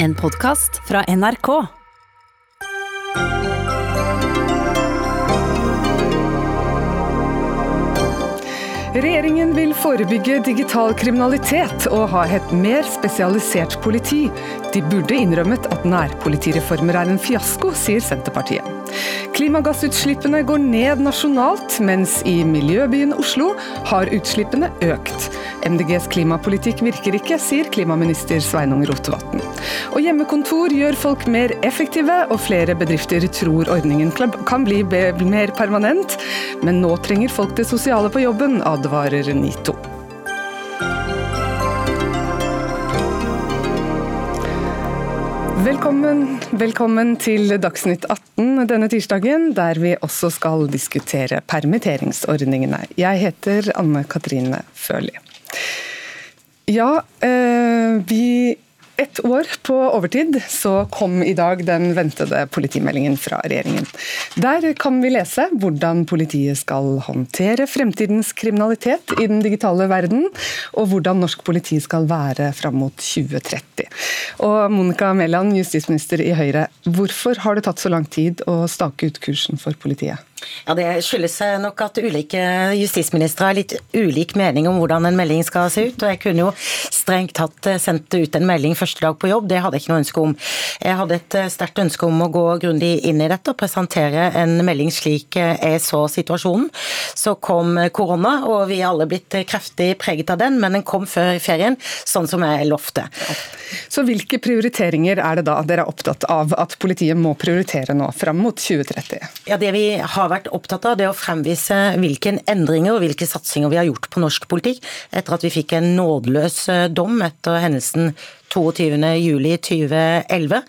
En podkast fra NRK. Regjeringen vil forebygge digital kriminalitet og ha et mer spesialisert politi. De burde innrømmet at nærpolitireformer er en fiasko, sier Senterpartiet. Klimagassutslippene går ned nasjonalt, mens i miljøbyen Oslo har utslippene økt. MDGs klimapolitikk virker ikke, sier klimaminister Sveinung Rotevatn. Og hjemmekontor gjør folk mer effektive, og flere bedrifter tror ordningen kan bli mer permanent. Men nå trenger folk det sosiale på jobben, advarer NITO. Velkommen, velkommen til Dagsnytt 18 denne tirsdagen, der vi også skal diskutere permitteringsordningene. Jeg heter Anne Katrine Førli. Ja, eh, vi ett år på overtid så kom i dag den ventede politimeldingen fra regjeringen. Der kan vi lese hvordan politiet skal håndtere fremtidens kriminalitet i den digitale verden, og hvordan norsk politi skal være fram mot 2030. Og Monica Mæland, justisminister i Høyre, hvorfor har det tatt så lang tid å stake ut kursen for politiet? Ja, Det skyldes nok at ulike justisministre har litt ulik mening om hvordan en melding skal se ut. og Jeg kunne jo strengt tatt eh, sendt ut en melding første dag på jobb, det hadde jeg ikke noe ønske om. Jeg hadde et eh, sterkt ønske om å gå grundig inn i dette og presentere en melding slik eh, jeg så situasjonen. Så kom korona, og vi er alle blitt kraftig preget av den, men den kom før ferien, sånn som jeg lovte. Så hvilke prioriteringer er det da dere er opptatt av at politiet må prioritere nå fram mot 2030? Ja, Det vi har har vært opptatt av, det å fremvise hvilke endringer og hvilke satsinger vi har gjort på norsk politikk etter at vi fikk en nådeløs eh, dom etter hendelsen 22.07.2011.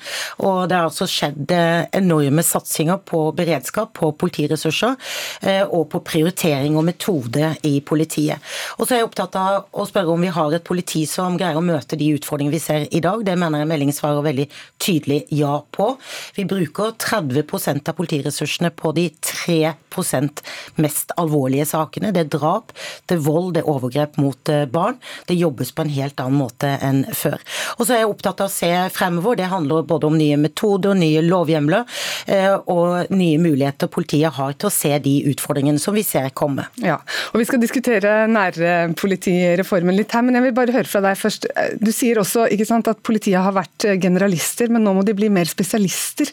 Og det har altså skjedd eh, enorme satsinger på beredskap, på politiressurser eh, og på prioritering og metode i politiet. Og så er jeg opptatt av å spørre om vi har et politi som greier å møte de utfordringene vi ser i dag. Det mener jeg meldingen svarer veldig tydelig ja på. Vi bruker 30% av politiressursene på de 3% mest alvorlige sakene. Det er drap, det er vold, det er overgrep mot eh, barn. Det jobbes på en helt annen måte enn før. Og så er jeg opptatt av å se fremover. Det handler både om nye metoder, nye lovhjemler eh, og nye muligheter politiet har til å se de utfordringene som vi ser komme. Ja, og Vi skal diskutere nærpolitireformen litt her, men jeg vil bare høre fra deg først. Du sier også sant, at politiet har vært generalister, men nå må de bli mer spesialister.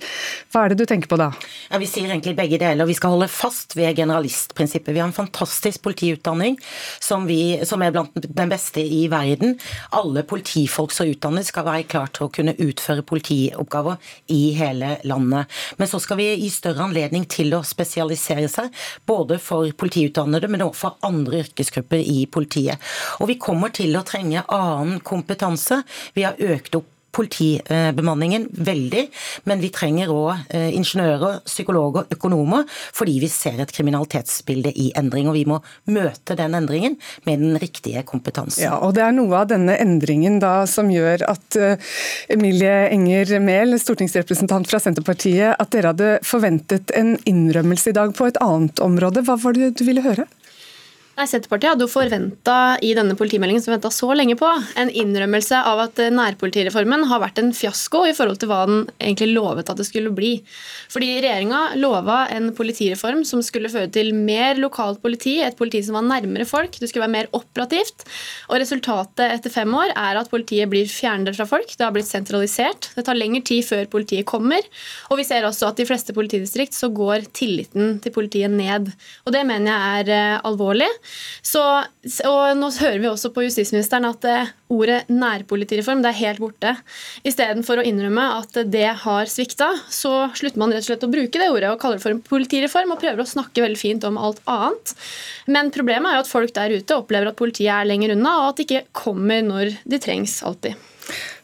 Hva er det du tenker på da? Ja, Vi sier egentlig begge deler. Vi skal holde fast ved generalistprinsippet. Vi har en fantastisk politiutdanning som, vi, som er blant den beste i verden. Alle politifolk som er utdannet skal være klar til å kunne utføre politioppgaver i hele landet. Men så skal vi gi større anledning til å spesialisere seg, både for politiutdannede, men også for andre yrkesgrupper i politiet. Og vi kommer til å trenge annen kompetanse. Vi har økt opp politibemanningen veldig, men vi trenger òg eh, ingeniører, psykologer, økonomer, fordi vi ser et kriminalitetsbilde i endring. Og vi må møte den endringen med den riktige kompetansen. Ja, og Det er noe av denne endringen da som gjør at eh, Emilie Enger Mehl, stortingsrepresentant fra Senterpartiet, at dere hadde forventet en innrømmelse i dag på et annet område. Hva var det du ville høre? Nei, Senterpartiet hadde jo forventa i denne politimeldingen som venta så lenge på, en innrømmelse av at eh, nærpolitireformen har vært en fiasko i forhold til hva den egentlig lovet at det skulle bli. Fordi Regjeringa lova en politireform som skulle føre til mer lokalt politi, et politi som var nærmere folk, det skulle være mer operativt. Og Resultatet etter fem år er at politiet blir fjernere fra folk, det har blitt sentralisert. Det tar lengre tid før politiet kommer. Og vi ser også at i fleste politidistrikt så går tilliten til politiet ned. Og Det mener jeg er eh, alvorlig. Så, og nå hører vi også på justisministeren at eh, ordet nærpolitireform det er helt borte. Istedenfor å innrømme at det har svikta, så slutter man rett og slett å bruke det ordet og kaller det for en politireform og prøver å snakke veldig fint om alt annet. Men problemet er jo at folk der ute opplever at politiet er lenger unna, og at det ikke kommer når de trengs alltid.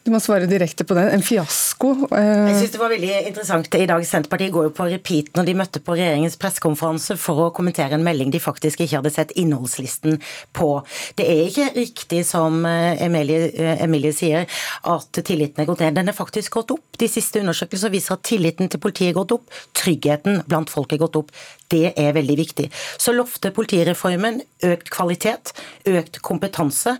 Du må svare direkte på den. En fiasko fiasko. Jeg synes det var veldig interessant i dag. Senterpartiet går jo på repeat når de møtte på regjeringens pressekonferanse for å kommentere en melding de faktisk ikke hadde sett innholdslisten på. Det er ikke riktig som Emilie, Emilie sier, at tilliten er gått ned. Den er faktisk gått opp. De siste undersøkelser viser at tilliten til politiet er gått opp. Tryggheten blant folk er gått opp. Det er veldig viktig. Så lovte politireformen økt kvalitet, økt kompetanse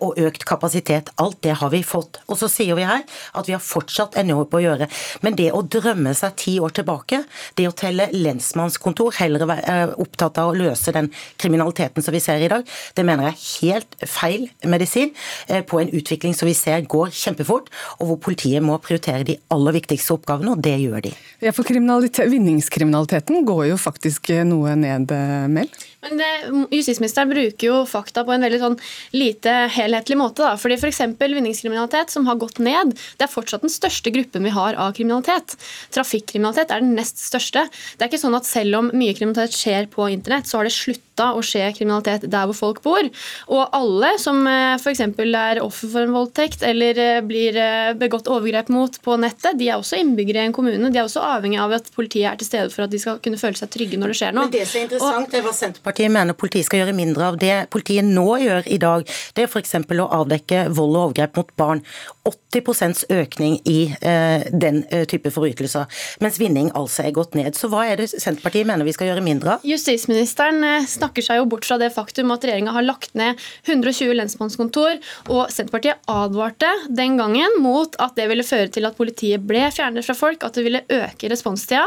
og økt kapasitet. Alt det har vi fått. Og så sier vi her at vi har fortsatt en jobb å gjøre. Men det å drømme seg ti år tilbake, det å telle lensmannskontor, heller være opptatt av å løse den kriminaliteten som vi ser i dag, det mener jeg er helt feil medisin eh, på en utvikling som vi ser går kjempefort, og hvor politiet må prioritere de aller viktigste oppgavene, og det gjør de. Ja, for Vinningskriminaliteten går jo faktisk noe ned, Mel? Men det, Justisministeren bruker jo fakta på en veldig sånn lite helhetlig måte. da, fordi F.eks. vinningskriminalitet, som har gått ned, det er fortsatt den største gruppen vi har av kriminalitet. Trafikkriminalitet er den nest største. Det er ikke sånn at selv om mye kriminalitet skjer på internett, så har det slutta å skje kriminalitet der hvor folk bor. Og alle som eh, f.eks. er offer for en voldtekt eller eh, blir eh, begått overgrep mot på nettet, de er også innbyggere i en kommune. De er også avhengig av at politiet er til stede for at de skal kunne føle seg trygge når det skjer noe. Men det som er interessant, og, det var Senterpartiet Senterpartiet mener politiet skal gjøre mindre av. Det politiet nå gjør i dag, det er f.eks. å avdekke vold og overgrep mot barn. 80 økning i eh, den eh, type forbrytelser, mens vinning altså er gått ned. Så hva er det Senterpartiet mener vi skal gjøre mindre av? Justisministeren eh, snakker seg jo bort fra det faktum at regjeringa har lagt ned 120 lensmannskontor, og Senterpartiet advarte den gangen mot at det ville føre til at politiet ble fjernet fra folk, at det ville øke responstida.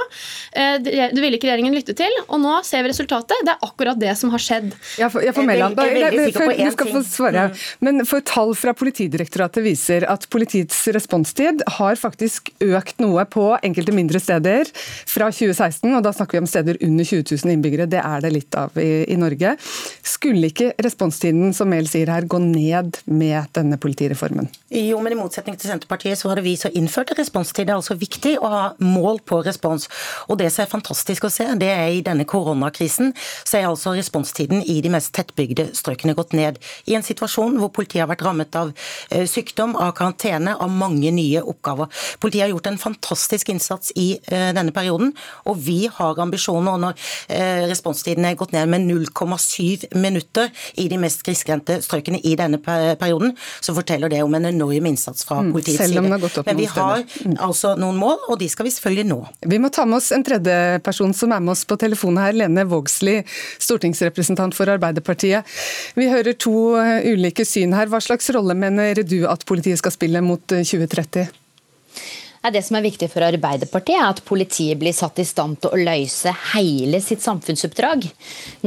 Eh, det ville ikke regjeringen lytte til, og nå ser vi resultatet. Det er akkurat det som har skjedd. Jeg, får, jeg får melde, jeg er veldig sikker på én ting. Men for tall fra Politidirektoratet viser at politiets responstid har faktisk økt noe på enkelte mindre steder fra 2016, og da snakker vi om steder under 20 000 innbyggere. Det er det litt av i, i Norge. Skulle ikke responstiden, som Mehl sier her, gå ned med denne politireformen? Jo, men i motsetning til Senterpartiet så var det vi som innførte responstid. Det er altså viktig å ha mål på respons. Og det som er fantastisk å se, det er i denne koronakrisen, så er altså responstiden i de mest tettbygde strøkene gått ned. I en situasjon hvor politiet har vært rammet av eh, sykdom, av karantene, av mange nye oppgaver. Politiet har gjort en fantastisk innsats i eh, denne perioden, og vi har ambisjoner. Når eh, responstiden er gått ned med 0,7 minutter i de mest grisgrendte strøkene i denne perioden, så forteller det om en enorm innsats fra mm, politiets side. Men vi har mm. altså noen mål, og de skal vi selvfølgelig nå. Vi må ta med oss en tredje person som er med oss på telefonen her, Lene Vågslid, stortingsrepresentant for Arbeiderpartiet. Vi hører to eh, ulike syn her. Hva slags rolle mener du at politiet skal spille mot 2030? Eh, det som er viktig for Arbeiderpartiet, er at politiet blir satt i stand til å løse hele sitt samfunnsoppdrag.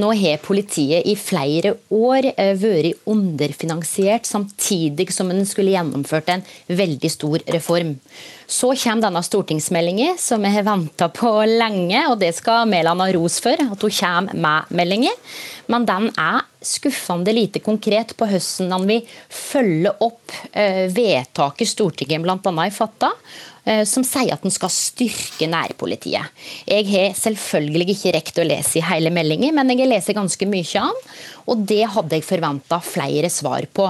Nå har politiet i flere år eh, vært underfinansiert, samtidig som en skulle gjennomført en veldig stor reform. Så kommer denne stortingsmeldingen, som vi har venta på lenge, og det skal Mæland ha ros for, at hun kommer med meldingen. Men den er skuffende lite konkret på hvordan han vil følge opp eh, vedtaket Stortinget bl.a. har fatta Eh, som sier at en skal styrke nærpolitiet. Jeg har selvfølgelig ikke rekt å lese i hele meldingen, men jeg lest ganske mye av den, og det hadde jeg forventa flere svar på.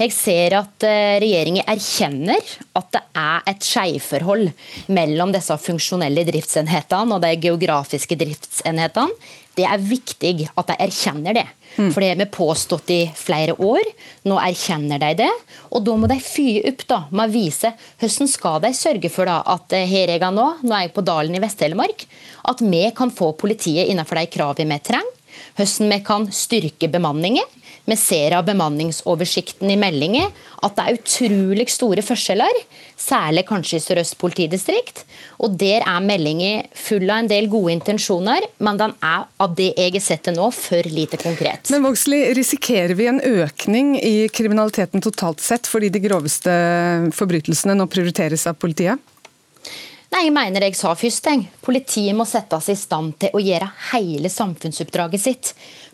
Jeg ser at eh, regjeringen erkjenner at det er et skjevforhold mellom disse funksjonelle driftsenhetene og de geografiske driftsenhetene. Det er viktig at de erkjenner det. Mm. For det har vi påstått i flere år. Nå erkjenner de det. Og da må de fyre opp da, med å vise hvordan skal de sørge for da, at eh, her jeg er nå, nå er jeg på Dalen i Vest-Telemark, at vi kan få politiet innenfor de kravene vi trenger. Hvordan vi kan styrke bemanningen. Vi ser av bemanningsoversikten i meldingen at det er utrolig store forskjeller, særlig kanskje i Sør-Øst politidistrikt. Og Der er meldingen full av en del gode intensjoner, men den er av det jeg har sett det nå, for lite konkret. Men Vågslid, risikerer vi en økning i kriminaliteten totalt sett fordi de groveste forbrytelsene nå prioriteres av politiet? Nei, jeg mener jeg sa først. Jeg. Politiet må settes i stand til å gjøre hele samfunnsoppdraget sitt.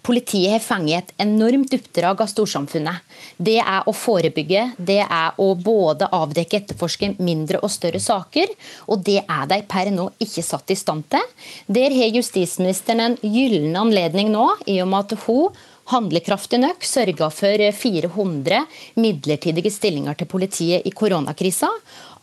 Politiet har fanget et enormt oppdrag av storsamfunnet. Det er å forebygge, det er å både avdekke etterforske mindre og større saker. Og det er de per nå ikke satt i stand til. Der har justisministeren en gyllen anledning nå, i og med at hun handlekraftig nok sørga for 400 midlertidige stillinger til politiet i koronakrisa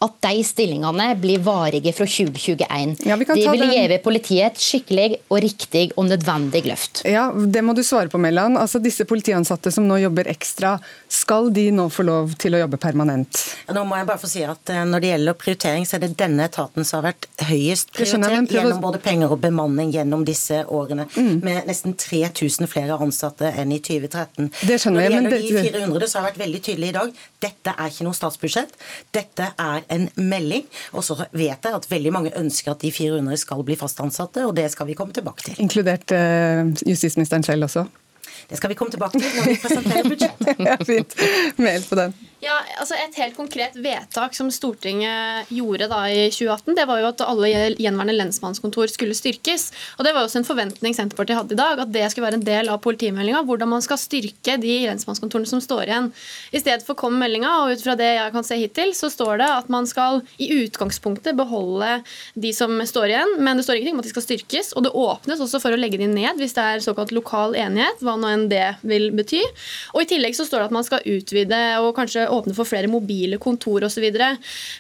at de stillingene blir varige fra 2021. Ja, vi ta vil den- gi politiet et skikkelig og riktig og nødvendig løft. Ja, Det må du svare på, Mellan. Altså, disse politiansatte som nå jobber ekstra, skal de nå få lov til å jobbe permanent? Nå må jeg bare få si at eh, Når det gjelder prioritering, så er det denne etaten som har vært høyest prioritert prøv gjennom både penger og bemanning gjennom disse årene. Mm. Med nesten 3000 flere ansatte enn i 2013. Det skjønner jeg, Når det gjelder de 400, så har jeg vært veldig tydelig i dag. Dette er ikke noe statsbudsjett. Dette er en melding. Og så vet jeg at veldig mange ønsker at de 400 skal bli fast ansatte, og det skal vi komme tilbake til. Inkludert uh, justisministeren selv også? Det skal vi komme tilbake til når vi presenterer budsjettet. ja, fint. Mail på den. Ja, altså Et helt konkret vedtak som Stortinget gjorde da i 2018, det var jo at alle gjenværende lensmannskontor skulle styrkes. Og Det var jo også en forventning Senterpartiet hadde i dag, at det skulle være en del av politimeldinga. Hvordan man skal styrke de lensmannskontorene som står igjen. I stedet for kom meldinga, og ut fra det jeg kan se hittil, så står det at man skal i utgangspunktet beholde de som står igjen, men det står ingenting om at de skal styrkes. Og det åpnes også for å legge de ned hvis det er såkalt lokal enighet, hva nå enn det vil bety. Og I tillegg så står det at man skal utvide og kanskje åpne for flere mobile kontor osv.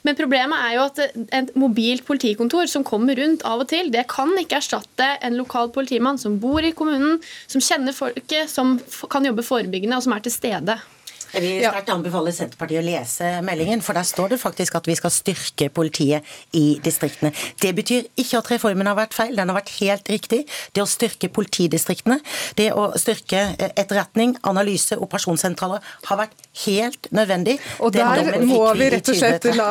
Men problemet er jo at et mobilt politikontor som kommer rundt av og til, det kan ikke erstatte en lokal politimann som bor i kommunen, som kjenner folket, som kan jobbe forebyggende og som er til stede. Jeg vil sterkt anbefale Senterpartiet å lese meldingen, for der står det faktisk at vi skal styrke politiet i distriktene. Det betyr ikke at reformen har vært feil, den har vært helt riktig. Det å styrke politidistriktene, det å styrke eh, etterretning, analyse, operasjonssentraler har vært helt nødvendig. Og der må vi rett og slett la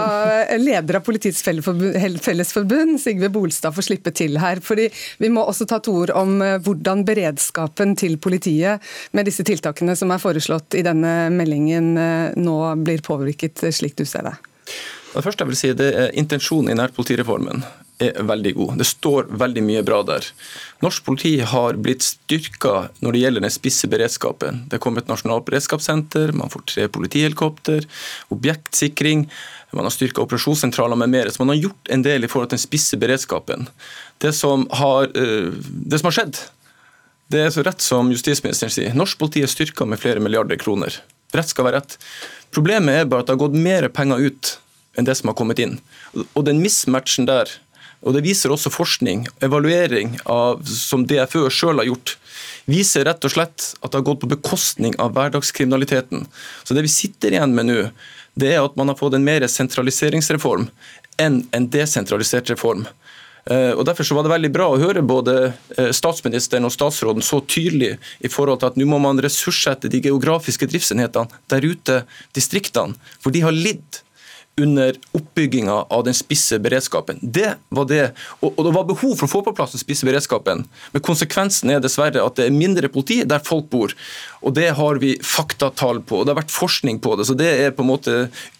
leder av Politiets Fellesforbund, Sigve Bolstad, få slippe til her. fordi Vi må også ta to ord om eh, hvordan beredskapen til politiet med disse tiltakene som er foreslått i denne meldingen, eh, nå blir påvirket, eh, slik du ser det. Det første jeg vil si, det er Intensjonen i nærpolitireformen er veldig god. Det står veldig mye bra der. Norsk politi har blitt styrka når det gjelder den spisse beredskapen. Det kom et nasjonalt beredskapssenter, man får tre politihelikopter, objektsikring, man har styrka operasjonssentraler med mer. Så man har gjort en del i forhold til den spisse beredskapen. Det som har, eh, det som har skjedd, det er så rett som justisministeren sier. Norsk politi er styrka med flere milliarder kroner. Rett skal være rett. Problemet er bare at det har gått mer penger ut enn det som har kommet inn. Og den mismatchen der, og det viser også forskning, evaluering av, som DFØ sjøl har gjort, viser rett og slett at det har gått på bekostning av hverdagskriminaliteten. Så det vi sitter igjen med nå, det er at man har fått en mer sentraliseringsreform enn en desentralisert reform. Eh, og Derfor så var det veldig bra å høre både eh, statsministeren og statsråden så tydelig i forhold til at nå må man ressurssette de geografiske driftsenhetene der ute, distriktene, for de har lidd under oppbygginga av den spisse beredskapen. Det var det, og, og det var behov for å få på plass den spisse beredskapen. Men konsekvensen er dessverre at det er mindre politi der folk bor. Og det har vi faktatall på, og det har vært forskning på det. Så det er på en måte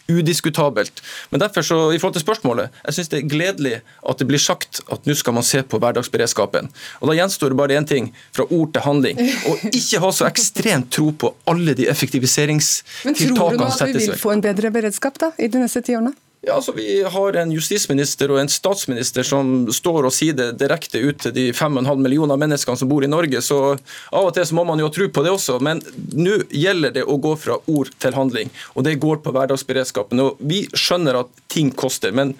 udiskutabelt. Men derfor så, i forhold til spørsmålet, jeg syns det er gledelig at det blir sagt at nå skal man se på hverdagsberedskapen. Og Da gjenstår det bare én ting, fra ord til handling. Og ikke ha så ekstremt tro på alle de Men tror du nå at vi vil få en bedre beredskap da, i de neste ti årene? Ja, altså Vi har en justisminister og en statsminister som står og sier det direkte ut til de 5,5 millioner menneskene som bor i Norge, så av og til så må man jo tro på det også. Men nå gjelder det å gå fra ord til handling, og det går på hverdagsberedskapen. Og Vi skjønner at ting koster, men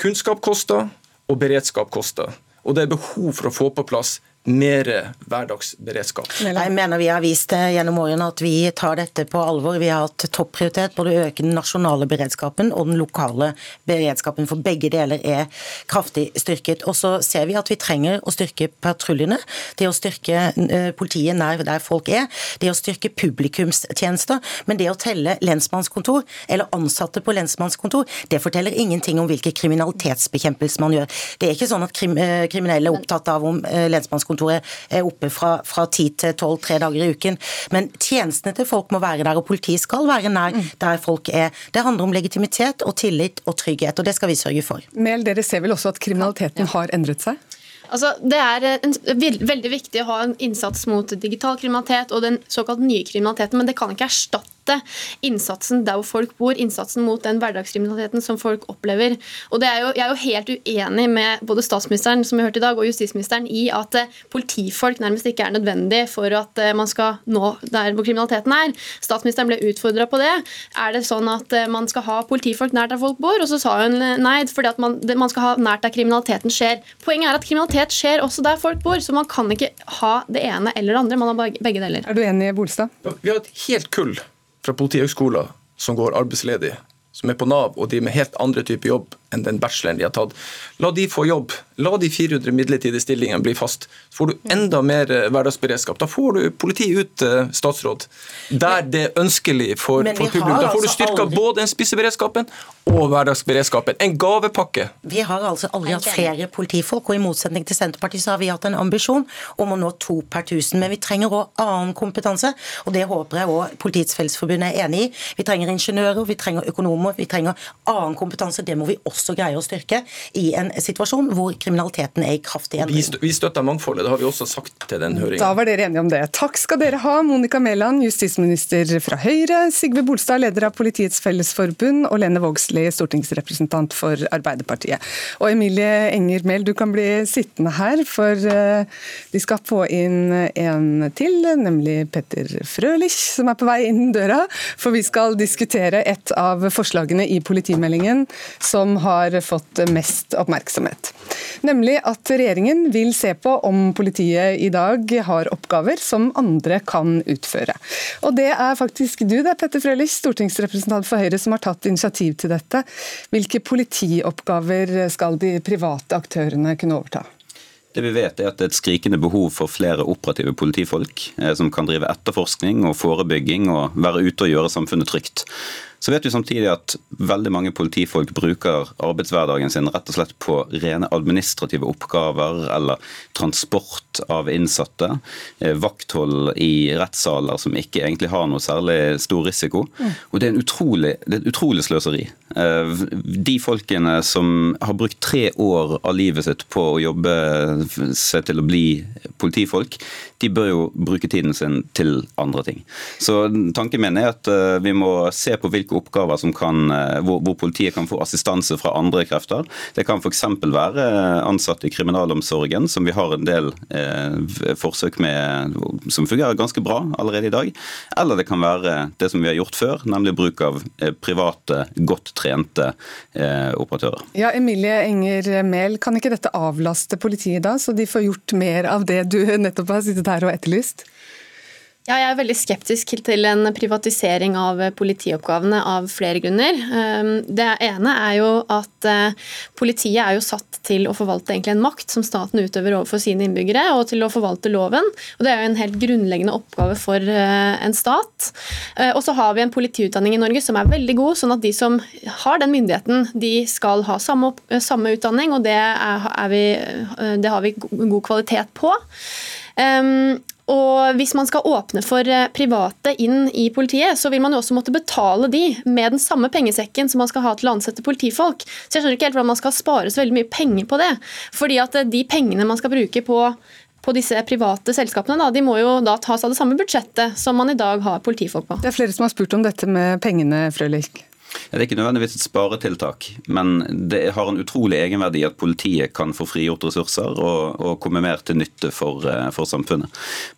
kunnskap koster, og beredskap koster. Og det er behov for å få på plass mer hverdagsberedskap. Jeg mener vi har vist det gjennom årene at vi tar dette på alvor. Vi har hatt topprioritet både å øke den nasjonale beredskapen og den lokale beredskapen, for begge deler er kraftig styrket. Og så ser vi at vi trenger å styrke patruljene, det å styrke eh, politiet nær der folk er, det å styrke publikumstjenester. Men det å telle lensmannskontor eller ansatte på lensmannskontor, det forteller ingenting om hvilken kriminalitetsbekjempelse man gjør. Det er ikke sånn at krim, eh, kriminelle er opptatt av om eh, lensmannskontoret er oppe fra, fra 10 til 12 tre dager i uken. Men tjenestene til folk må være der, og politiet skal være nær der folk er. Det handler om legitimitet og tillit og trygghet, og det skal vi sørge for. Mel, dere ser vel også at kriminaliteten har endret seg? Altså, det er en, veldig viktig å ha en innsats mot digital kriminalitet og den såkalt nye kriminaliteten, men det kan ikke erstatte målrette innsatsen der hvor folk bor, innsatsen mot den hverdagskriminaliteten som folk opplever. Og er jo, Jeg er jo helt uenig med både statsministeren som vi hørte i dag, og justisministeren i at eh, politifolk nærmest ikke er nødvendig for at eh, man skal nå der hvor kriminaliteten er. Statsministeren ble utfordra på det. Er det sånn at eh, man skal ha politifolk nært der folk bor? Og så sa hun nei, fordi at man, man skal ha nært der kriminaliteten skjer. Poenget er at kriminalitet skjer også der folk bor, så man kan ikke ha det ene eller det andre. Man har begge deler. Er du enig, Bolstad? Vi har et helt kull fra Politihøgskolen som går arbeidsledig, som er på Nav og de med helt andre typer jobb enn den bacheloren de har tatt. La de få jobb. La de 400 midlertidige stillingene bli fast. Så får du enda mer eh, hverdagsberedskap. Da får du politiet ut, eh, statsråd, der det er ønskelig for, for publikum. Da får du altså styrka aldri... både den spiseberedskapen og hverdagsberedskapen. En gavepakke. Vi har altså aldri hatt flere politifolk, og i motsetning til Senterpartiet så har vi hatt en ambisjon om å nå to per tusen. Men vi trenger òg annen kompetanse, og det håper jeg òg Politiets Fellesforbund er enig i. Vi trenger ingeniører, vi trenger økonomer, vi trenger annen kompetanse. Det må vi også greie å styrke i en situasjon hvor kriminaliteten er i kraftig endring. Vi støtter mangfoldet, det har vi også sagt til den høringen. Da var dere enige om det. Takk skal dere ha, Monica Mæland, justisminister fra Høyre, Sigve Bolstad, leder av Politiets Fellesforbund, og Lene Vågslid, stortingsrepresentant for Arbeiderpartiet. Og Emilie Enger Mehl, du kan bli sittende her, for vi de skal få inn en til, nemlig Petter Frølich, som er på vei inn døra. For vi skal diskutere et av forslagene i politimeldingen som har har fått mest oppmerksomhet. Nemlig at regjeringen vil se på om politiet i dag har oppgaver som andre kan utføre. Og det er faktisk du det, Petter Frølich, stortingsrepresentant for Høyre, som har tatt initiativ til dette. Hvilke politioppgaver skal de private aktørene kunne overta? Det vi vet er at det er et skrikende behov for flere operative politifolk eh, som kan drive etterforskning og forebygging og være ute og gjøre samfunnet trygt. Så vet vi samtidig at veldig mange politifolk bruker arbeidshverdagen sin rett og slett på rene administrative oppgaver eller transport av innsatte. Eh, vakthold i rettssaler som ikke egentlig har noe særlig stor risiko. Og det er, utrolig, det er et utrolig sløseri. Eh, de folkene som har brukt tre år av livet sitt på å jobbe seg til å bli politifolk, de bør jo bruke tiden sin til andre ting. Så tanken min er at eh, vi må se på hvilke oppgaver som kan, eh, hvor, hvor politiet kan få assistanse fra andre krefter. Det kan f.eks. være ansatte i kriminalomsorgen, som vi har en del eh, forsøk med som fungerer ganske bra allerede i dag. Eller det kan være det som vi har gjort før, nemlig bruk av eh, private, godt trente eh, operatører. Ja, Emilie Enger Mehl, kan ikke dette avlaste politiet da, så de får gjort mer av det du nettopp har sittet her og etterlyst? Ja, jeg er veldig skeptisk til en privatisering av politioppgavene av flere grunner. Ehm, det ene er jo at eh, politiet er jo satt til å forvalte en makt som staten utøver overfor sine innbyggere, og til å forvalte loven. Og Det er jo en helt grunnleggende oppgave for eh, en stat. Eh, og så har vi en politiutdanning i Norge som er veldig god, sånn at de som har den myndigheten, de skal ha samme, samme utdanning, og det, er, er vi, det har vi god kvalitet på. Um, og Hvis man skal åpne for eh, private inn i politiet, så vil man jo også måtte betale de med den samme pengesekken som man skal ha til å ansette politifolk. Så jeg skjønner ikke helt hvordan man skal spare så veldig mye penger på det. Fordi at eh, de pengene man skal bruke på på disse private selskapene, da, de må jo da tas av det samme budsjettet som man i dag har politifolk på. Det er flere som har spurt om dette med pengene, Frølich. Det er ikke nødvendigvis et sparetiltak, men det har en utrolig egenverdi at politiet kan få frigjort ressurser og, og komme mer til nytte for, eh, for samfunnet.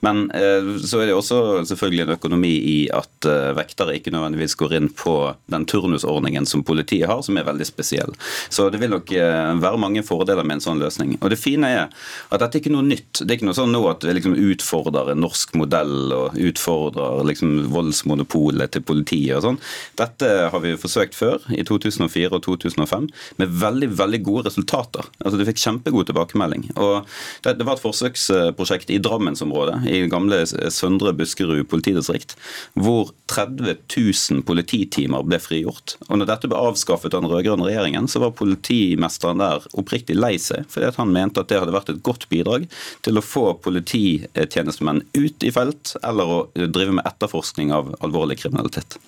Men eh, så er det også selvfølgelig en økonomi i at eh, vektere ikke nødvendigvis går inn på den turnusordningen som politiet har, som er veldig spesiell. Så det vil nok være mange fordeler med en sånn løsning. Og det fine er at dette er ikke noe nytt. Det er ikke noe sånn nå at vi liksom utfordrer en norsk modell og utfordrer liksom voldsmonopolet til politiet og sånn. Dette har vi forsøkt før, i 2004 og 2005, med veldig veldig gode resultater. Altså De fikk kjempegod tilbakemelding. Og det, det var et forsøksprosjekt i Drammensområdet, i gamle Søndre Buskerud politidistrikt, hvor 30 000 polititimer ble frigjort. Og når dette ble avskaffet av den rød-grønne regjeringen, så var politimesteren der oppriktig lei seg, fordi at han mente at det hadde vært et godt bidrag til å få polititjenestemenn ut i felt, eller å drive med etterforskning av alvorlig kriminalitet.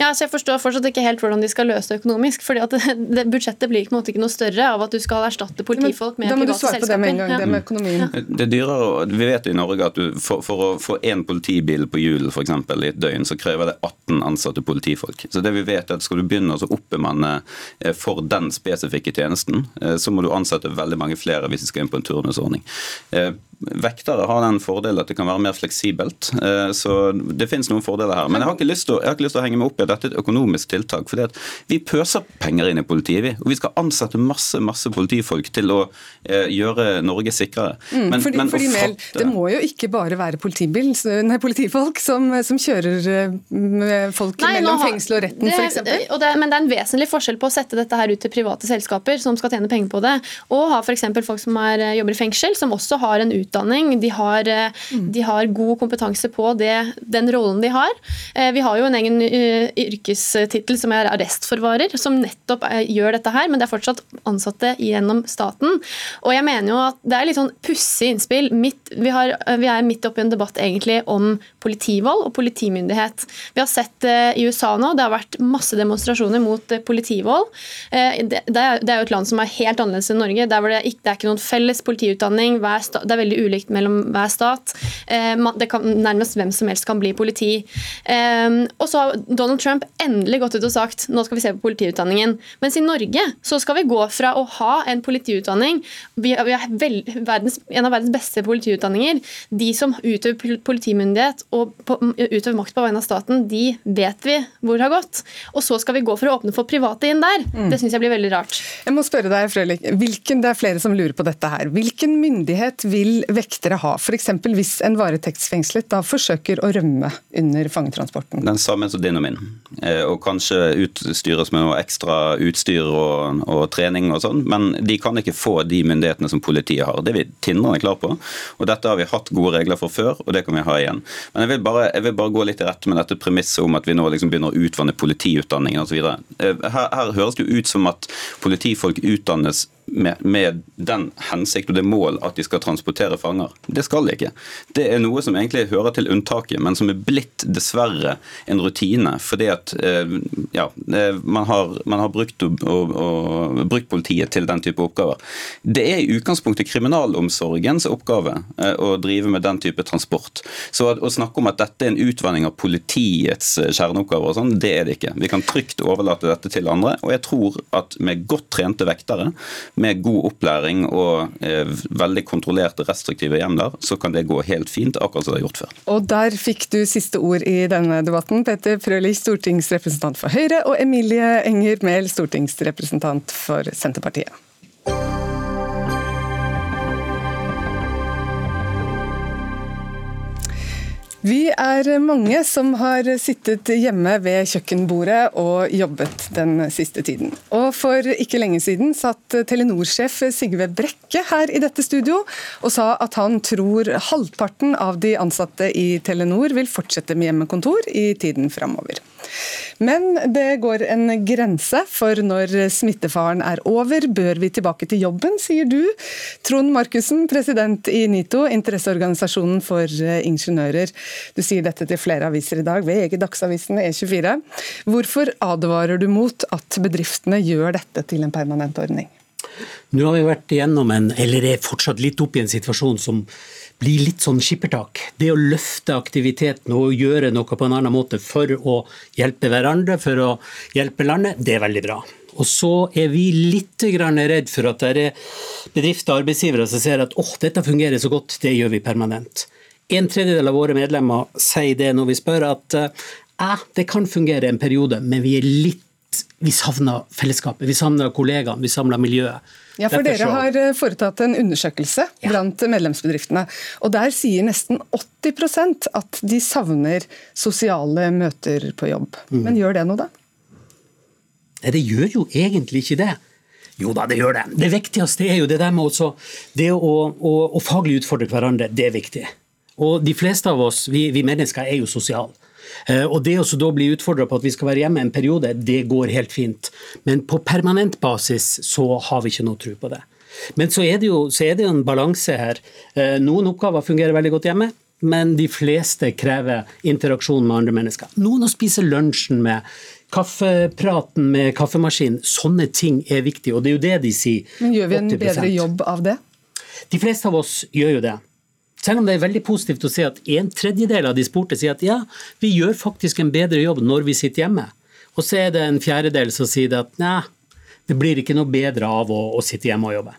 Ja, så Jeg forstår fortsatt ikke helt hvordan de skal løse det økonomisk. fordi at det, det Budsjettet blir på en måte ikke noe større av at du skal erstatte politifolk med da må du svare på det med en gang, ja. det med økonomien. Det er dyrere, Vi vet i Norge at du, for, for å få én politibil på hjul for eksempel, i et døgn, så krever det 18 ansatte politifolk. Så det vi vet er at Skal du begynne å oppbemanne eh, for den spesifikke tjenesten, eh, så må du ansette veldig mange flere hvis de skal inn på en turnusordning. Vektere har den fordelen at det kan være mer fleksibelt, eh, så det finnes noen fordeler her. Men jeg har ikke lyst til å, lyst til henge meg opp i at dette er et økonomisk tiltak. fordi Vi pøser penger inn i politiet, vi. Og vi skal ansette masse masse politifolk til å eh, gjøre Norge sikrere. Men- fordi, men fordi fatte... Mel, Det må jo ikke bare være politibil, nei, politifolk som, som kjører eh, folk Nei, mellom har- fengsel og retten, det- f.eks. Men det er en vesentlig forskjell på å sette dette her ut til private selskaper som skal tjene penger på det, og ha f.eks. folk som er, jobber i fengsel, som også har en utdanning. De har, eh, Mm. de har god kompetanse på det, den rollen de har. Eh, Vi har jo en egen eh, yrkestittel som er arrestforvarer, som nettopp gjør dette her, men det er fortsatt ansatte gjennom staten. Og jeg mener jo at det er litt sånn pussig innspill. Midt, vi, har, vi er midt oppi en debatt egentlig om politivold og politimyndighet. Vi har sett i USA nå, det har vært masse demonstrasjoner mot politivold. Det, det, er, jo et land som er helt annerledes enn Norge. Der det, ikke, det er ikke noen felles politiutdanning. Det er veldig ulikt mellom hver stat. Eh, det kan, nærmest hvem som helst kan bli politi. Eh, og så har Donald Trump endelig gått ut og sagt nå skal vi se på politiutdanningen. Mens i Norge så skal vi gå fra å ha en politiutdanning Vi, er vel, verdens, en av verdens beste politiutdanninger. De som utøver politimyndighet og på, utøver makt på vegne av staten, de vet vi hvor har gått. Og så skal vi gå for å åpne for private inn der. Det syns jeg blir veldig rart. Jeg må spørre deg, Frølich, hvilken, det er flere som lurer på dette her. Hvilken myndighet vil vektere ha, f.eks. hvis en varetektsfengslet da forsøker å rømme under fangetransporten? Den samme som din og min. Eh, Og kanskje utstyres med noe ekstra utstyr og, og trening og sånn, men de kan ikke få de myndighetene som politiet har. Det er vi tindrende klar på. Og dette har vi hatt gode regler for før, og det kan vi ha igjen. Men jeg vil bare, jeg vil bare gå litt i rette med dette premisset om at vi nå liksom begynner å utvanne politiutdanningen osv. Her, her høres det jo ut som at politifolk utdannes med, med, den hensikt og det mål at de skal transportere fanger. Det skal de ikke. Det er noe som egentlig hører til unntaket, men som er blitt dessverre en rutine. Fordi at eh, ja, eh, man, har, man har brukt, og, og, brukt, politiet til den type oppgaver. Det er i utgangspunktet kriminalomsorgens oppgave eh, å drive med den type transport. Så å snakke om at dette er en utvanning av politiets kjerneoppgaver, og sånn, det er det ikke. Vi kan trygt overlate dette til andre. Og jeg tror at med godt trente vektere, med god opplæring og eh, veldig kontrollerte, restriktive hjemler, så kan det gå helt fint, akkurat som det har gjort før. Og der fikk du siste ord i denne debatten. Petter Frølich, stortingsrepresentant for Høyre, og Emilie Enger Mehl, stortingsrepresentant for Senterpartiet. Vi er mange som har sittet hjemme ved kjøkkenbordet og jobbet den siste tiden. Og for ikke lenge siden satt Telenor-sjef Sigve Brekke her i dette studio og sa at han tror halvparten av de ansatte i Telenor vil fortsette med hjemmekontor i tiden framover. Men det går en grense for når smittefaren er over. Bør vi tilbake til jobben, sier du. Trond Markussen, president i NITO, interesseorganisasjonen for ingeniører. Du sier dette til flere aviser i dag, VG, Dagsavisen, E24. Hvorfor advarer du mot at bedriftene gjør dette til en permanent ordning? Nå har vi vært igjennom en, eller er fortsatt litt oppe i en situasjon som blir litt sånn skippertak. Det å løfte aktiviteten og gjøre noe på en annen måte for å hjelpe hverandre, for å hjelpe landet, det er veldig bra. Og så er vi litt redd for at det er bedrifter og arbeidsgivere som ser at åh, dette fungerer så godt, det gjør vi permanent. En tredjedel av våre medlemmer sier det når vi spør at eh, det kan fungere en periode, men vi er litt vi savner fellesskapet, vi savner kollegaene, vi savner miljøet. Ja, for Dere har foretatt en undersøkelse ja. blant medlemsbedriftene. og Der sier nesten 80% at de savner sosiale møter på jobb. Mm. Men gjør det noe, da? Nei, det gjør jo egentlig ikke det. Jo da, det gjør det. Det viktigste er jo det der med også, det å, å, å faglig utfordre hverandre. Det er viktig. Og de fleste av oss, vi, vi mennesker, er jo sosiale. Og Det å da bli utfordra på at vi skal være hjemme en periode, det går helt fint. Men på permanent basis så har vi ikke noe tro på det. Men så er det jo, er det jo en balanse her. Noen oppgaver fungerer veldig godt hjemme, men de fleste krever interaksjon med andre mennesker. Noen å spise lunsjen med, kaffepraten med kaffemaskin. Sånne ting er viktig, og det er jo det de sier. Men gjør vi en 80%. bedre jobb av det? De fleste av oss gjør jo det. Selv om det er veldig positivt å se at en tredjedel av de spurte sier at ja, vi gjør faktisk en bedre jobb når vi sitter hjemme. Og så er det en fjerdedel som sier at nei, det blir ikke noe bedre av å, å sitte hjemme og jobbe.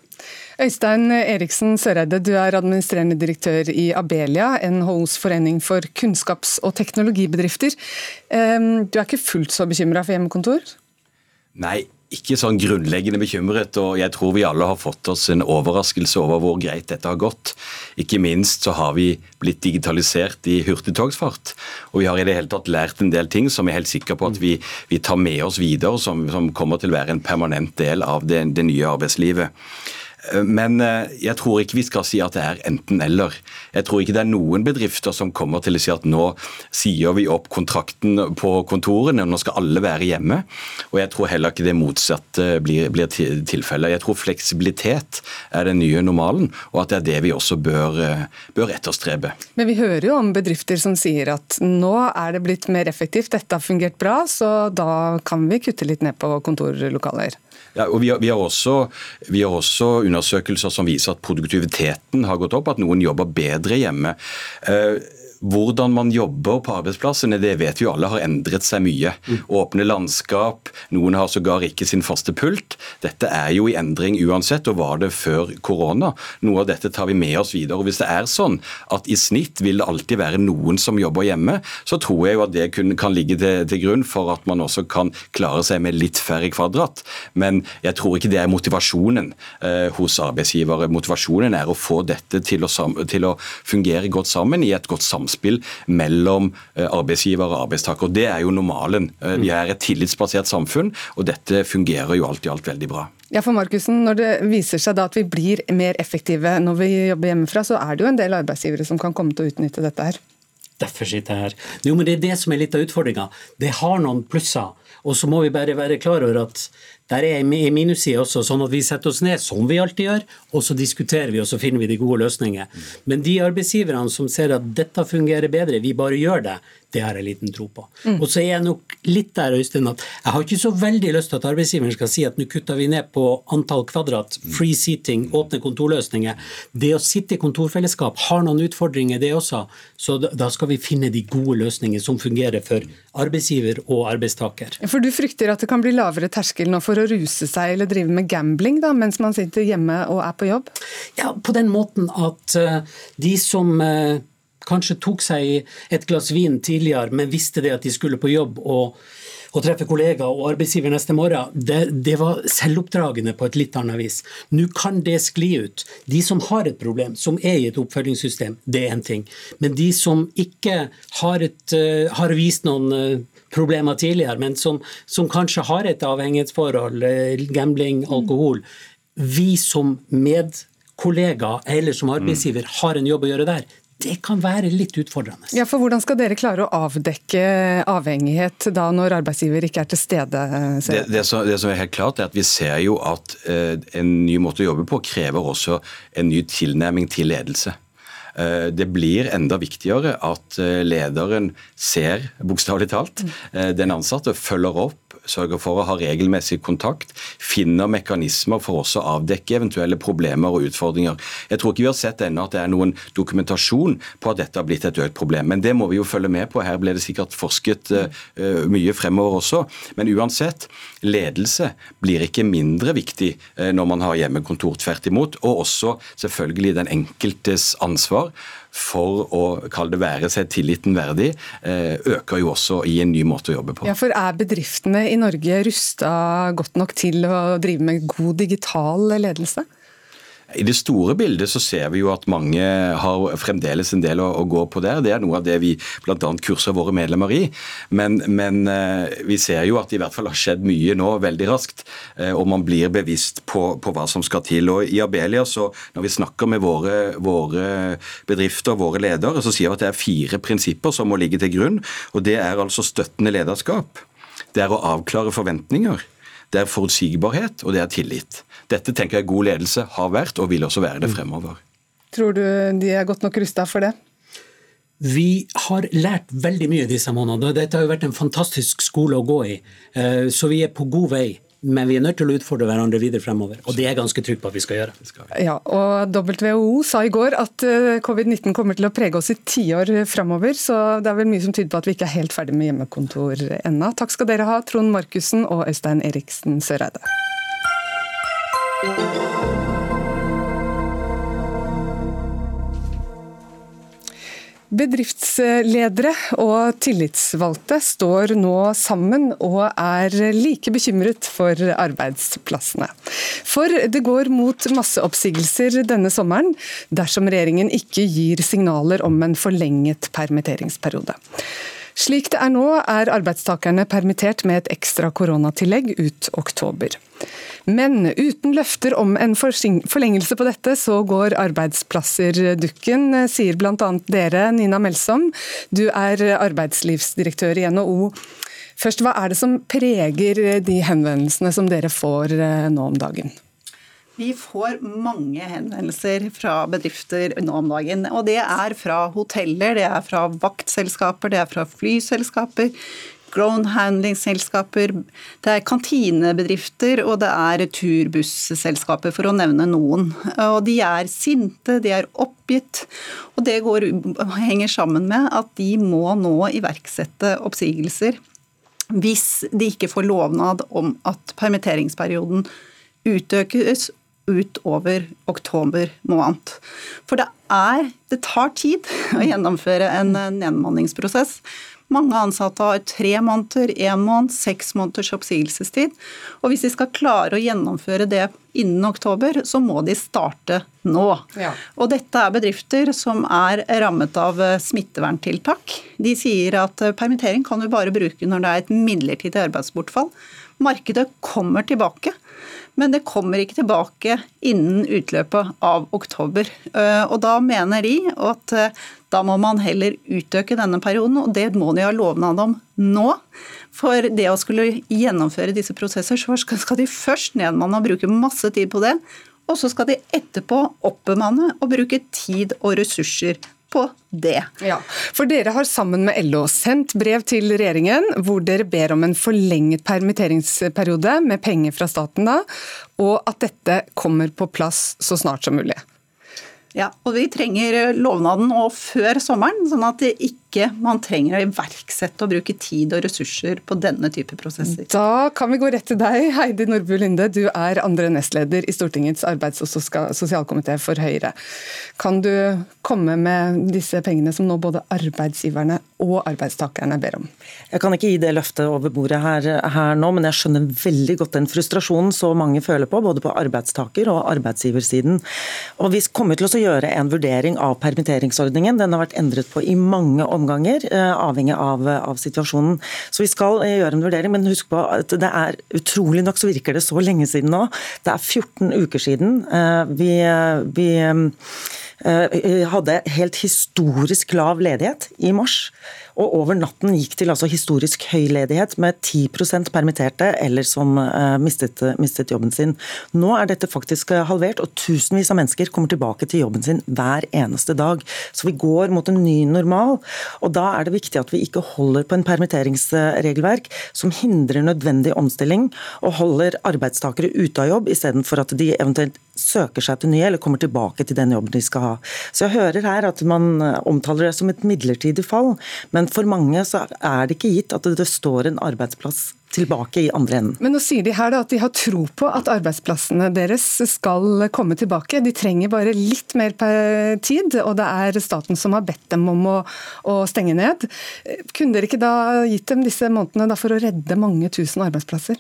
Øystein Eriksen Søreide, du er administrerende direktør i Abelia, NHOs forening for kunnskaps- og teknologibedrifter. Ehm, Du er ikke fullt så bekymra for hjemmekontor? Nei, ikke sånn grunnleggende bekymret, og jeg tror vi alle har fått oss en overraskelse over hvor greit dette har gått. Ikke minst så har vi blitt digitalisert i hurtigtogsfart, og vi har i det hele tatt lært en del ting som jeg er helt sikker på at vi, vi tar med oss videre, som, som kommer til å være en permanent del av det, det nye arbeidslivet. Men eh, jeg tror ikke vi skal si at det er enten-eller. Jeg tror ikke det er noen bedrifter som kommer til å si at nå sier vi opp kontrakten på kontorene, nå skal alle være hjemme. Og jeg tror heller ikke det motsatte blir, blir tilfellet. Jeg tror fleksibilitet er den nye normalen, og at det er det vi også bør, eh, bør etterstrebe. Men vi hører jo om bedrifter som sier at nå er det blitt mer effektivt, dette har fungert bra, så da kan vi kutte litt ned på kontorlokaler. Ja, og vi har, vi, har også, vi har også undersøkelser som viser at produktiviteten har gått opp, at noen jobber bedre hjemme. Eh, hvordan man jobber på arbeidsplassene, det vet vi alle har endret seg mye. Åpne landskap, noen har sågar ikke sin faste pult. Dette er jo i endring uansett, og var det før korona. Noe av dette tar vi med oss videre. Og Hvis det er sånn at i snitt vil det alltid være noen som jobber hjemme, så tror jeg jo at det kan ligge til, til grunn for at man også kan klare seg med litt færre kvadrat. Men jeg tror ikke det er motivasjonen eh, hos arbeidsgivere. Motivasjonen er å få dette til å, til å fungere godt sammen i et godt samspill mellom eh, arbeidsgiver og arbeidstaker. Det er jo normalen. Eh, Vi er et tillitsbasert samfunn, og dette fungerer jo alt i alt veldig bra. Ja, for Markussen, Når det viser seg da at vi blir mer effektive når vi jobber hjemmefra, så er det jo en del arbeidsgivere som kan komme til å utnytte dette her. Derfor sitter jeg her. Jo, men Det er det som er litt av utfordringa. Det har noen plusser. Og så må vi bare være klar over at der er en minusside også, sånn at vi setter oss ned, som vi alltid gjør, og så diskuterer vi og så finner vi de gode løsningene. Men de arbeidsgiverne som ser at dette fungerer bedre, vi bare gjør det, det har jeg liten tro på. Og så er jeg nok litt der, Øystein, at jeg har ikke så veldig lyst til at arbeidsgiveren skal si at nå kutter vi ned på antall kvadrat, free seating, åpne kontorløsninger. Det å sitte i kontorfellesskap har noen utfordringer, det også. Så da- da skal vi finne de gode løsningene som fungerer for arbeidsgiver og arbeidstaker. For Du frykter at det kan bli lavere terskel nå for å ruse seg eller drive med gambling da, mens man sitter hjemme og er på jobb? Ja, på den måten at eh, de som eh, kanskje tok seg et glass vin tidligere, men visste det at de skulle på jobb og, og treffe kollegaer og arbeidsgiver neste morgen, det, det var selvoppdragende på et litt annet vis. Nå kan det skli ut. De som har et problem, som er i et oppfølgingssystem, det er en ting. Men de som ikke har, et, eh, har vist noen eh, problemer tidligere, men som, som kanskje har et avhengighetsforhold, eh, gambling, alkohol, vi som medkollegaer eller som arbeidsgiver har en jobb å gjøre der. Det kan være litt utfordrende. Ja, for Hvordan skal dere klare å avdekke avhengighet da når arbeidsgiver ikke er til stede? Det, det, som, det som er helt klart er at Vi ser jo at eh, en ny måte å jobbe på krever også en ny tilnærming til ledelse. Eh, Det blir enda viktigere at eh, lederen ser, bokstavelig talt, eh, den ansatte, følger opp, sørger for å ha regelmessig kontakt, finner mekanismer for også å avdekke eventuelle problemer og utfordringer. Jeg tror ikke vi har sett ennå at det er noen dokumentasjon på at dette har blitt et økt problem, men det må vi jo følge med på. Her ble det sikkert forsket mye fremover også. Men uansett, ledelse blir ikke mindre viktig når man har hjemmekontor, tvert imot. Og også selvfølgelig den enkeltes ansvar for å kalle det være seg tilliten verdig, eh, øker jo også i en ny måte å jobbe på. Ja, for Er bedriftene i Norge rusta godt nok til å drive med god digital ledelse? I det store bildet så ser vi jo at mange har fremdeles en del å, å gå på der. Det er noe av det vi bl.a. kurser våre medlemmer i. Men, men eh, vi ser jo at det i hvert fall har skjedd mye nå veldig raskt. eh, Og man blir bevisst på, på hva som skal til. Og I Abelia, så når vi snakker med våre, våre bedrifter, våre ledere, så sier vi at det er fire prinsipper som må ligge til grunn. Og det er altså støttende lederskap. Det er å avklare forventninger. Det er forutsigbarhet, og det er tillit. Dette tenker jeg god ledelse har vært, og vil også være det fremover. Tror du de er godt nok rusta for det? Vi har lært veldig mye disse månedene. Dette har jo vært en fantastisk skole å gå i. Eh, så vi er på god vei. Men vi er nødt til å utfordre hverandre videre fremover. Og det er jeg ganske trygg på at vi skal gjøre. Ja, og WHO sa i går at eh, covid-19 kommer til å prege oss i tiår fremover, så det er vel mye som tyder på at vi ikke er helt ferdig med hjemmekontor ennå. Takk skal dere ha, Trond Markussen og Øystein Eriksen Søreide. Bedriftsledere og tillitsvalgte står nå sammen og er like bekymret for arbeidsplassene. For det går mot masseoppsigelser denne sommeren dersom regjeringen ikke gir signaler om en forlenget permitteringsperiode. Slik det er nå, er arbeidstakerne permittert med et ekstra koronatillegg ut oktober. Men uten løfter om en forlengelse på dette, så går arbeidsplasser dukken, sier bl.a. dere, Nina Melsom. Du er arbeidslivsdirektør i NHO. Først, Hva er det som preger de henvendelsene som dere får eh, nå om dagen? Vi får mange henvendelser fra bedrifter nå om dagen. Og det er fra hoteller, det er fra vaktselskaper, det er fra flyselskaper, grown handling-selskaper, det er kantinebedrifter og det er turbusselskaper, for å nevne noen. Og de er sinte, de er oppgitt. Og det går, henger sammen med at de må nå iverksette oppsigelser hvis de ikke får lovnad om at permitteringsperioden utøkes utover oktober måned. For det, er, det tar tid å gjennomføre en nedmanningsprosess. Mange ansatte har tre måneder, én måned, seks måneders oppsigelsestid. Og hvis de skal klare å gjennomføre det innen oktober, så må de starte nå. Ja. Og dette er bedrifter som er rammet av eh, smitteverntiltak. De sier at eh, permittering kan du bare bruke når det er et midlertidig arbeidsbortfall. Markedet kommer tilbake men det kommer ikke tilbake innen utløpet av oktober. Eh, og da mener de at eh, da må man heller utøke denne perioden, og det må de ha lovnad om nå. For det å skulle gjennomføre disse prosesser, så skal de først nedmanne og bruke masse tid på det. Og så skal de etterpå oppbemanne og bruke tid og ressurser på det. Ja, for Dere har sammen med LO sendt brev til regjeringen hvor dere ber om en forlenget permitteringsperiode med penger fra staten, da, og at dette kommer på plass så snart som mulig. Ja, og vi trenger lovnaden nå før sommeren, sånn at det ikke ikke man trenger å iverksette og bruke tid og ressurser på denne type prosesser. Da kan vi gå rett til deg, Heidi Nordbu Linde. Du er andre nestleder i Stortingets arbeids- og sosialkomité for Høyre. Kan du komme med disse pengene som nå både arbeidsgiverne og arbeidstakerne ber om? Jeg kan ikke gi det løftet over bordet her, her nå, men jeg skjønner veldig godt den frustrasjonen så mange føler på, både på arbeidstaker- og arbeidsgiversiden. Og Vi kommer til å gjøre en vurdering av permitteringsordningen. Den har vært endret på i mange omganger omganger, eh, avhengig av, av, situasjonen. Så vi skal eh, gjøre en vurdering, men husk på at det er utrolig nok så virker det så lenge siden nå. Det er 14 uker siden eh, vi, vi hadde helt historisk lav ledighet i mars. Og over natten gikk til altså historisk høy ledighet med 10% permitterte eller som uh, mistet, mistet, jobben sin. Nå er dette faktisk eh, halvert, og tusenvis av mennesker kommer tilbake til jobben sin hver eneste dag. Så vi går mot en ny normal. Og da er det viktig at vi ikke holder på en permitteringsregelverk som hindrer nødvendig omstilling og holder arbeidstakere ute av jobb, istedenfor at de eventuelt søker seg til nye eller kommer tilbake til den jobben de skal ha. Så jeg hører her at man eh, omtaler det som et midlertidig fall, men for mange så er det ikke gitt at det står en arbeidsplass tilbake i andre enden. Men nå sier de her da at de har tro på at arbeidsplassene deres skal komme tilbake. De trenger bare litt mer tid, og det er staten som har bedt dem om å, å stenge ned. Kunne dere ikke da gitt dem disse månedene for å redde mange tusen arbeidsplasser?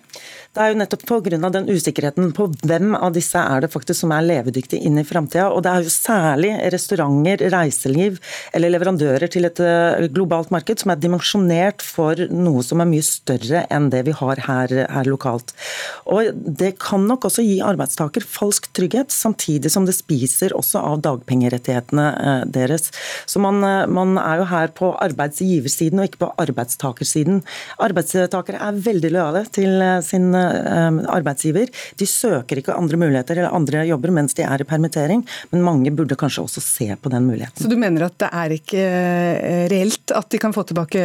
Det er jo nettopp pga. den usikkerheten på hvem av disse er det faktisk som er levedyktige inn i framtida. Og det er jo særlig restauranter, reiseliv eller leverandører til et eh, globalt marked som er dimensjonert for noe som er mye større enn det det vi har her, her lokalt. Og Det kan nok også gi arbeidstaker falsk trygghet, samtidig som det spiser også av dagpengerettighetene eh, deres. Så man, eh, man er jo her på arbeidsgiversiden og ikke på arbeidstakersiden. Arbeidstakere er veldig lojale til eh, sin arbeidsgiver. De søker ikke andre muligheter eller andre jobber mens de er i permittering, men mange burde kanskje også se på den muligheten. Så du mener at det er ikke reelt at de kan få tilbake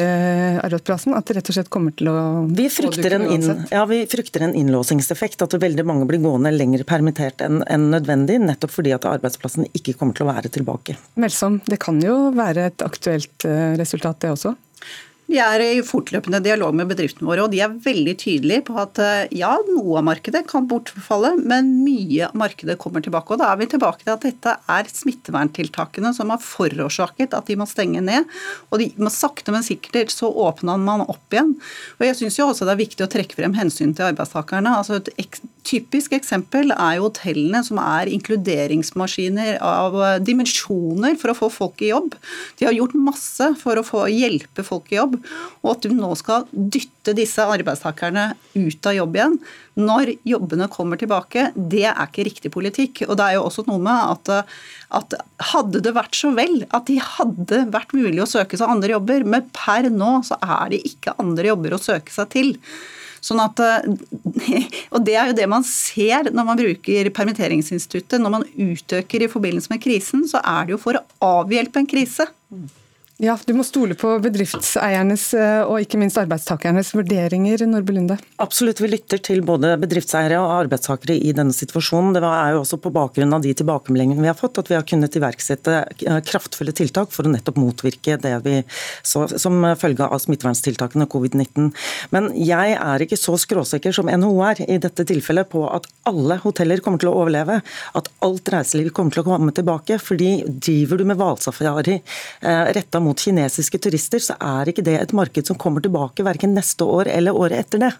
arbeidsplassen? At det rett og slett kommer til å vi frykter, en inn, ja, vi frykter en innlåsingseffekt. At veldig mange blir gående lenger permittert enn en nødvendig, nettopp fordi at arbeidsplassen ikke kommer til å være tilbake. Melsom, det kan jo være et aktuelt eh, resultat, det også? Vi er i fortløpende dialog med bedriftene våre, og de er veldig tydelige på at eh, ja, noe av markedet kan bortfalle, men mye av markedet kommer tilbake. Og da er vi tilbake til at dette er smitteverntiltakene som har forårsaket at de må stenge ned. Og de må sakte, men sikkert så åpner man opp igjen. Og jeg syns også det er viktig å trekke frem hensyn til arbeidstakerne. Altså et typisk eksempel er jo hotellene som er inkluderingsmaskiner av eh, dimensjoner for å få folk i jobb. De har gjort masse for å få hjelpe folk i jobb og at du nå skal dytte disse arbeidstakerne ut av jobb igjen når jobbene kommer tilbake, det er ikke riktig politikk. Og det er jo også noe med at, at hadde det vært så vel at de hadde vært mulig å søke seg andre jobber, men per nå så er det ikke andre jobber å søke seg til. Sånn at, og Det er jo det man ser når man bruker permitteringsinstituttet. Når man utøker i forbindelse med krisen, så er det jo for å avhjelpe en krise. Ja, Du må stole på bedriftseiernes eh, og ikke minst arbeidstakernes vurderinger. Norbe Lunde. Absolutt, vi lytter til både bedriftseiere og arbeidstakere i denne situasjonen. Det er jo også på bakgrunn av de tilbakemeldingene vi har fått at vi har kunnet iverksette eh, kraftfulle tiltak for å nettopp motvirke det vi så som følge av smitteverntiltakene covid-19. Men jeg er ikke så skråsikker som NHO er i dette tilfellet på at alle hoteller kommer til å overleve, at alt reiseliv kommer til å komme tilbake. fordi driver du med hvalsafari eh, retta mot kinesiske turister, så er ikke det et marked som kommer tilbake verken neste år eller året etter det.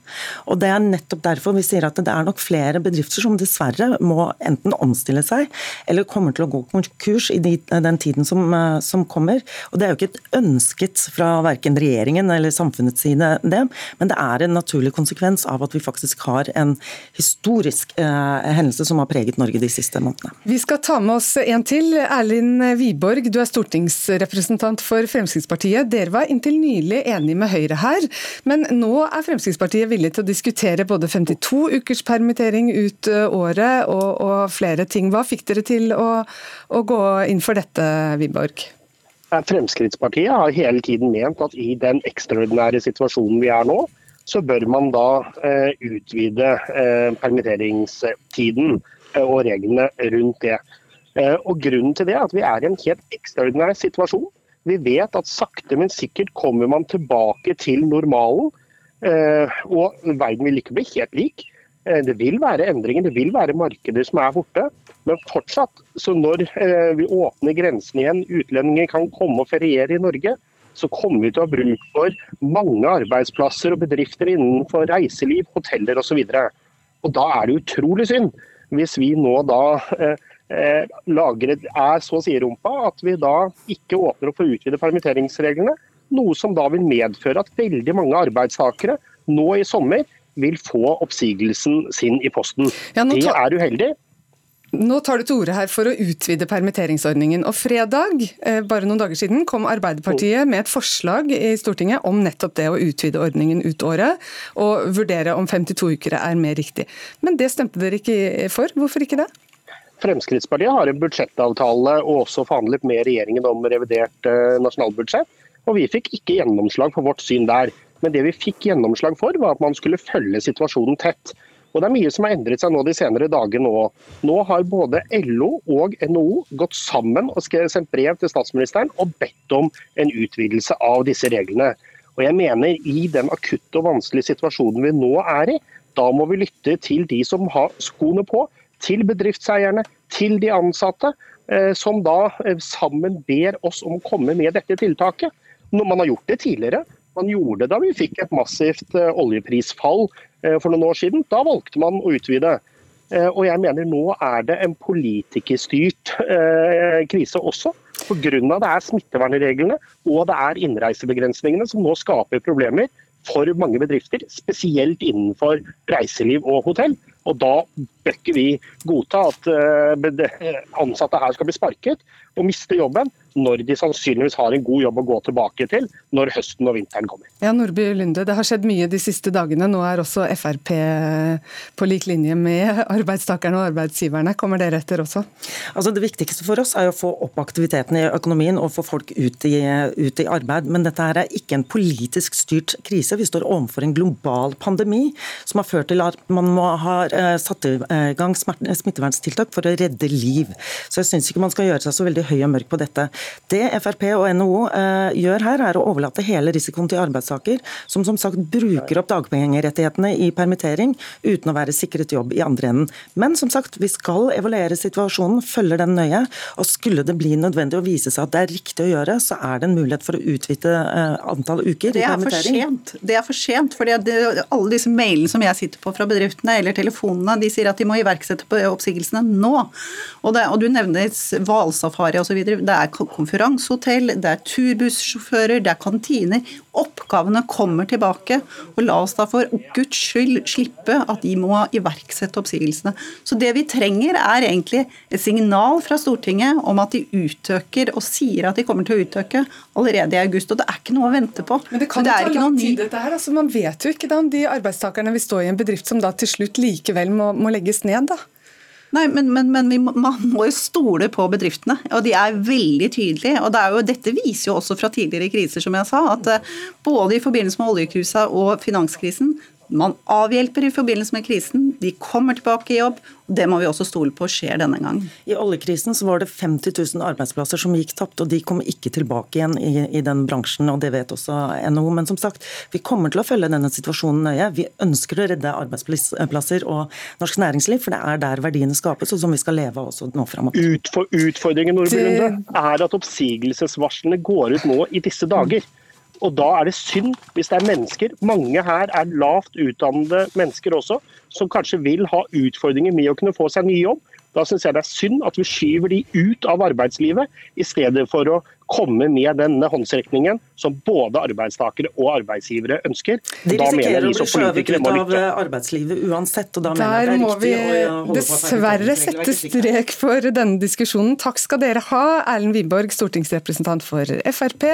Og Det er nettopp derfor vi sier at det er nok flere bedrifter som dessverre må enten omstille seg eller kommer til å gå konkurs i den tiden som, eh, som kommer. Og Det er jo ikke et ønsket fra verken regjeringen eller samfunnets side, det, men det er en naturlig konsekvens av at vi faktisk har en historisk eh, hendelse som har preget Norge de siste månedene. Vi skal ta med oss en til. Erlind Wiborg, du er stortingsrepresentant for for Fremskrittspartiet. Dere var inntil nylig enige med Høyre her, men nå er Fremskrittspartiet villig til å diskutere både 52 ukers permittering ut eh, året og, og flere ting. Hva fikk dere til å, å gå inn for dette, Wiborg? Fremskrittspartiet har hele tiden ment at i den ekstraordinære situasjonen vi er nå, så bør man da eh, utvide eh, permitteringstiden eh, og reglene rundt det. Eh, og Grunnen til det er at vi er i en helt ekstraordinær situasjon. Vi vet at sakte, men sikkert kommer man tilbake til normalen. Eh, og verden vil ikke bli helt lik. Eh, det vil være endringer, det vil være markeder som er borte. Men fortsatt, så når eh, vi åpner grensene igjen, utlendinger kan komme og feriere i Norge, så kommer vi til å ha bruk for mange arbeidsplasser og bedrifter innenfor reiseliv, hoteller osv. Og da er det utrolig synd hvis vi nå da lagret er så å si rumpa at vi da ikke åpner opp for å utvide permitteringsreglene. Noe som da vil medføre at veldig mange arbeidstakere nå i sommer vil få oppsigelsen sin i posten. Ja, det er uheldig. Nå tar du til orde her for å utvide permitteringsordningen. Og Fredag eh, bare noen dager siden, kom Arbeiderpartiet med et forslag i Stortinget om nettopp det å utvide ordningen ut året, og vurdere om 52 uker er mer riktig. Men det stemte dere ikke for. Hvorfor ikke det? Fremskrittspartiet har en budsjettavtale og også forhandlet med regjeringen om revidert eh, nasjonalbudsjett. og Vi fikk ikke gjennomslag for vårt syn der. Men det vi fikk gjennomslag for, var at man skulle følge situasjonen tett. Og Det er mye som har endret seg nå de senere dagene. Nå. nå har både LO og NHO gått sammen og sendt brev til statsministeren og bedt om en utvidelse av disse reglene. Og jeg mener I den akutte og vanskelige situasjonen vi nå er i, da må vi lytte til de som har skoene på til bedriftseierne, til de ansatte, eh, som da eh, sammen ber oss om å komme med dette tiltaket. Man har gjort det tidligere. Man gjorde det da vi fikk et massivt eh, oljeprisfall for noen år siden. Da valgte man å utvide. Og jeg mener nå er det en politikerstyrt krise også. Pga. det er smittevernreglene og det er innreisebegrensningene som nå skaper problemer for mange bedrifter, spesielt innenfor reiseliv og hotell. Og da bør ikke vi godta at eh, ansatte her skal bli sparket og miste jobben, når de sannsynligvis har en god jobb å gå tilbake til når høsten og vinteren kommer. Ja, Nordby Lunde, Det har skjedd mye de siste dagene. Nå er også Frp på lik linje med arbeidstakerne og arbeidsgiverne. Kommer dere etter også? Altså Det viktigste for oss er å få opp aktiviteten i økonomien og få folk ut i, ut i arbeid. Men dette her er ikke en politisk styrt krise. Vi står overfor en global pandemi som har ført til at man må ha eh, satt i gang smitteverntiltak for å redde liv. Så jeg syns ikke man skal gjøre seg så veldig høy og mørk på dette. Det Frp og NHO eh, gjør her, er å overlate hele risikoen til arbeidstaker, som som sagt bruker opp dagpengerettighetene i permittering uten å være sikret jobb i andre enden. Men som sagt, vi skal evaluere situasjonen, følger den nøye. Og skulle det bli nødvendig å vise seg at det er riktig å gjøre, så er det en mulighet for å utvide eh, antall uker i permittering. Det er for sent. Det er for sent, fordi alle disse mailene som jeg sitter på fra bedriftene, eller telefonene, de sier at de må iverksette oppsigelsene nå. Og, det, og du nevner hvalsafari osv. Det er konferansehotell, det er turbussjåfører, det er kantiner. Oppgavene kommer tilbake. Og la oss da for guds skyld slippe at de må iverksette oppsigelsene. Så det vi trenger er egentlig et signal fra Stortinget om at de utøker og sier at de kommer til å utøke allerede i august. Og det er ikke noe å vente på. Men det kan jo ta lang tid dette her. Altså, man vet jo ikke da om de arbeidstakerne vil stå i en bedrift som da til slutt likevel må, må legges ned. da. Nei, men, men, men må, man må jo stole på bedriftene, og de er veldig tydelige. og det jo, Dette viser jo også fra tidligere kriser, som jeg sa, at eh, både i forbindelse med oljekrisa og finanskrisen man avhjelper i forbindelse med krisen, de kommer tilbake i jobb. og Det må vi også stole på skjer denne gangen. I oljekrisen så var det 50 000 arbeidsplasser som gikk tapt, og de kom ikke tilbake igjen i, i, den bransjen. og Det vet også NHO. Men som sagt, vi kommer til å følge denne situasjonen nøye. Vi ønsker å redde arbeidsplasser og norsk næringsliv, for det er der verdiene skapes, og som vi skal leve av også nå framover. Utfor, utfordringen Nordby er at oppsigelsesvarslene går ut nå i disse dager. Og da er det synd hvis det er mennesker, mange her er lavt utdannede mennesker også, som kanskje vil ha utfordringer med å kunne få seg ny jobb. Da syns jeg det er synd at vi skyver de ut av arbeidslivet, i stedet for å komme med denne håndsrekningen som både arbeidstakere og arbeidsgivere ønsker. De risikerer å bli skjøvet ut av arbeidslivet uansett, og da Der mener jeg det er må vi dessverre sette strek for denne diskusjonen. Takk skal dere ha, Erlend Wiborg, stortingsrepresentant for Frp,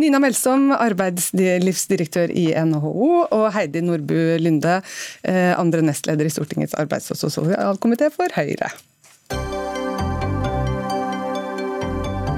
Nina Melsom, arbeidslivsdirektør i NHO, og Heidi Nordbu Lunde, eh, andre nestleder i Stortingets arbeids- og sosialkomité for Høyre.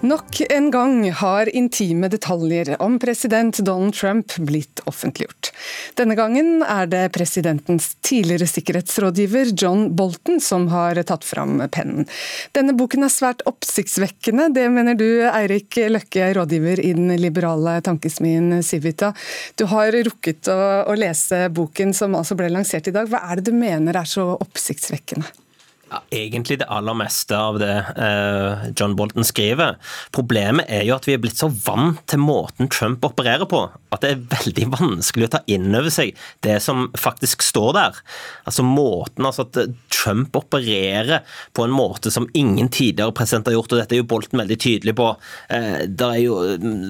Nok en gang har intime detaljer om president Donald Trump blitt offentliggjort. Denne gangen er det presidentens tidligere sikkerhetsrådgiver John Bolton som har tatt fram pennen. Denne boken er svært oppsiktsvekkende, det mener du Eirik Løkke, rådgiver i den liberale tankesmien Civita. Du har rukket å, å lese boken som altså ble lansert i dag. Hva er det du mener er så oppsiktsvekkende? Egentlig det aller meste av det eh, John Bolton skriver. Problemet er jo at vi er blitt så vant til måten Trump opererer på, at det er veldig vanskelig å ta inn over seg det som faktisk står der. Altså måten altså at Trump opererer på en måte som ingen tidligere president har gjort, og dette er jo Bolton veldig tydelig på. Eh, jo,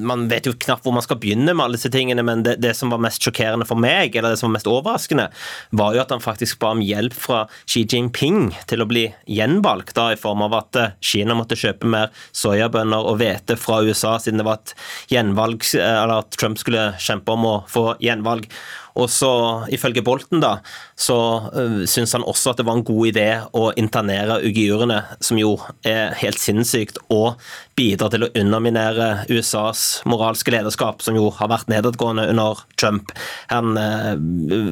man vet jo knapt hvor man skal begynne med alle disse tingene, men det, det, som var mest sjokkerende for meg, eller det som var mest overraskende, var jo at han faktisk ba om hjelp fra Xi Jinping til å bli gjenvalgt, da, i form av at eh, Kina måtte kjøpe mer soyabønner og hvete fra USA, siden det var et gjenvalg, eh, eller at Trump skulle kjempe om å få gjenvalg. Og så, ifølge Bolten, da, så uh, syns han også at det var en god idé å internere uigurene, som jo er helt sinnssykt, og bidra til å underminere USAs moralske lederskap, som jo har vært nedadgående under Trump. Han, uh,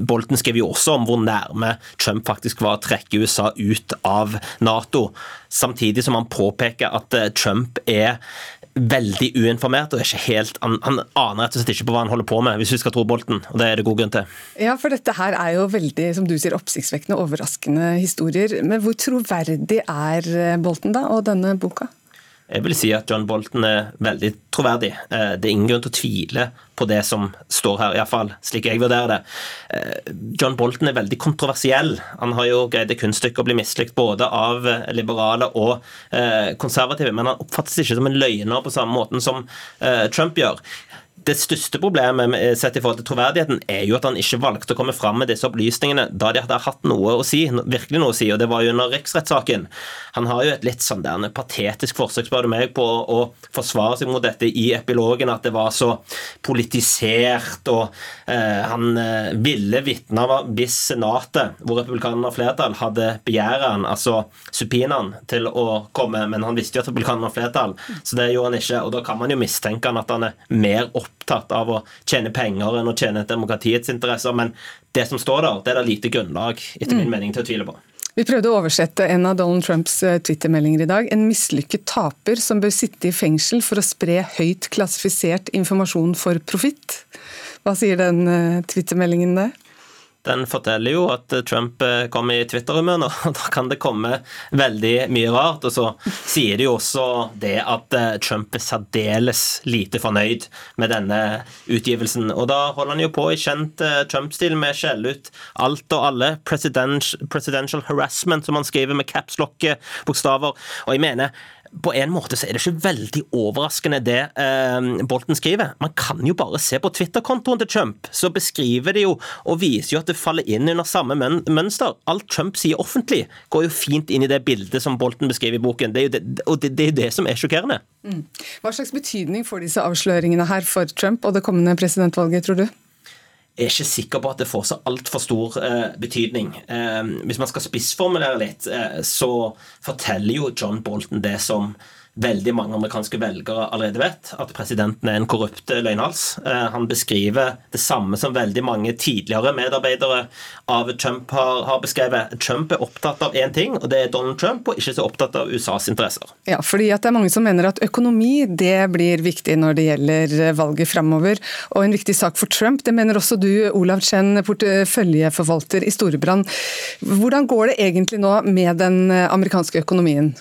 Bolten skriver jo også om hvor nærme Trump faktisk var å trekke USA ut av Nato, samtidig som han påpeker at uh, Trump er veldig uinformert og ikke helt, han, han, aner rett og slett ikke på hva han holder på med, hvis vi skal tro Bolten. og Det er det god grunn til. Ja, for dette her er jo veldig som du sier, oppsiktsvekkende overraskende historier. Men hvor troverdig er eh, Bolten da, og denne boka? Jeg vil si at John Bolton er veldig troverdig. Eh, det er ingen grunn til å tvile på det som står her, iallfall slik jeg vurderer det. Eh, John Bolton er veldig kontroversiell. Han har jo greid det kunststykket å bli mislikt både av liberale og eh, konservative, men han oppfattes ikke som en løgner på samme måten som Trump gjør det største problemet sett i forhold til troverdigheten er jo at han ikke valgte å komme fram med disse opplysningene da de hadde hatt noe å si, virkelig noe å si, og det var jo under riksrettssaken. Han har jo et litt sånn der patetisk forsøk, spør du meg, på å forsvare seg mot dette i epilogen, at det var så politisert, og eh, han eh, ville vitne hvis Senatet, hvor republikanerne har flertall, hadde begjæret han, altså supinaen, til å komme, men han visste jo at republikanerne har flertall, så det gjorde han ikke, og da kan man jo mistenke han at han er mer opp opptatt av å tjene penger enn å tjene demokratiets interesser. Men det som står der, det er det lite grunnlag, etter min mm. mening, til å tvile på. Vi prøvde å oversette en av Donald Trumps twittermeldinger Twitter-meldinger i dag. En mislykket taper som bør sitte i fengsel for å spre høyt klassifisert informasjon for profitt. Hva sier den twittermeldingen Twitter-meldingen der? Den forteller jo at Trump eh, kom i Twitter-humør nå. Da kan det komme veldig mye rart. Og så sier de jo også det at eh, Trump er særdeles lite fornøyd med denne utgivelsen. Og da holder han jo på i kjent eh, Trump-stil med å skjelle ut alt og alle. Presidential harassment, som han skriver med capslock-bokstaver. Og jeg mener på en måte så er det ikke veldig overraskende det eh, Bolten skriver. Man kan jo bare se på Twitter-kontoen til Trump, så beskriver de jo og viser jo at det faller inn under samme mønster. Alt Trump sier offentlig, går jo fint inn i det bildet som Bolten beskriver i boken. Det er jo det, og det, det, er det som er sjokkerende. Mm. Hva slags betydning får disse avsløringene her for Trump og det kommende presidentvalget, tror du? Er ikke sikker på at det får så altfor stor eh, betydning. Eh, hvis man skal spissformulere litt, eh, så forteller jo John Bolton det som veldig mange amerikanske velgere allerede vet, at presidenten er en korrupt løgnhals. Eh, han beskriver det samme som veldig mange tidligere medarbeidere av Trump har, har beskrevet. Trump er opptatt av én ting, og det er Donald Trump, og ikke så opptatt av USAs interesser. Ja, fordi at det er mange som mener at økonomi det blir viktig når det gjelder valget framover, og en viktig sak for Trump. Det mener også du, Olav Chen, porteføljeforvalter i Storebrand. Hvordan går det egentlig nå med den amerikanske økonomien?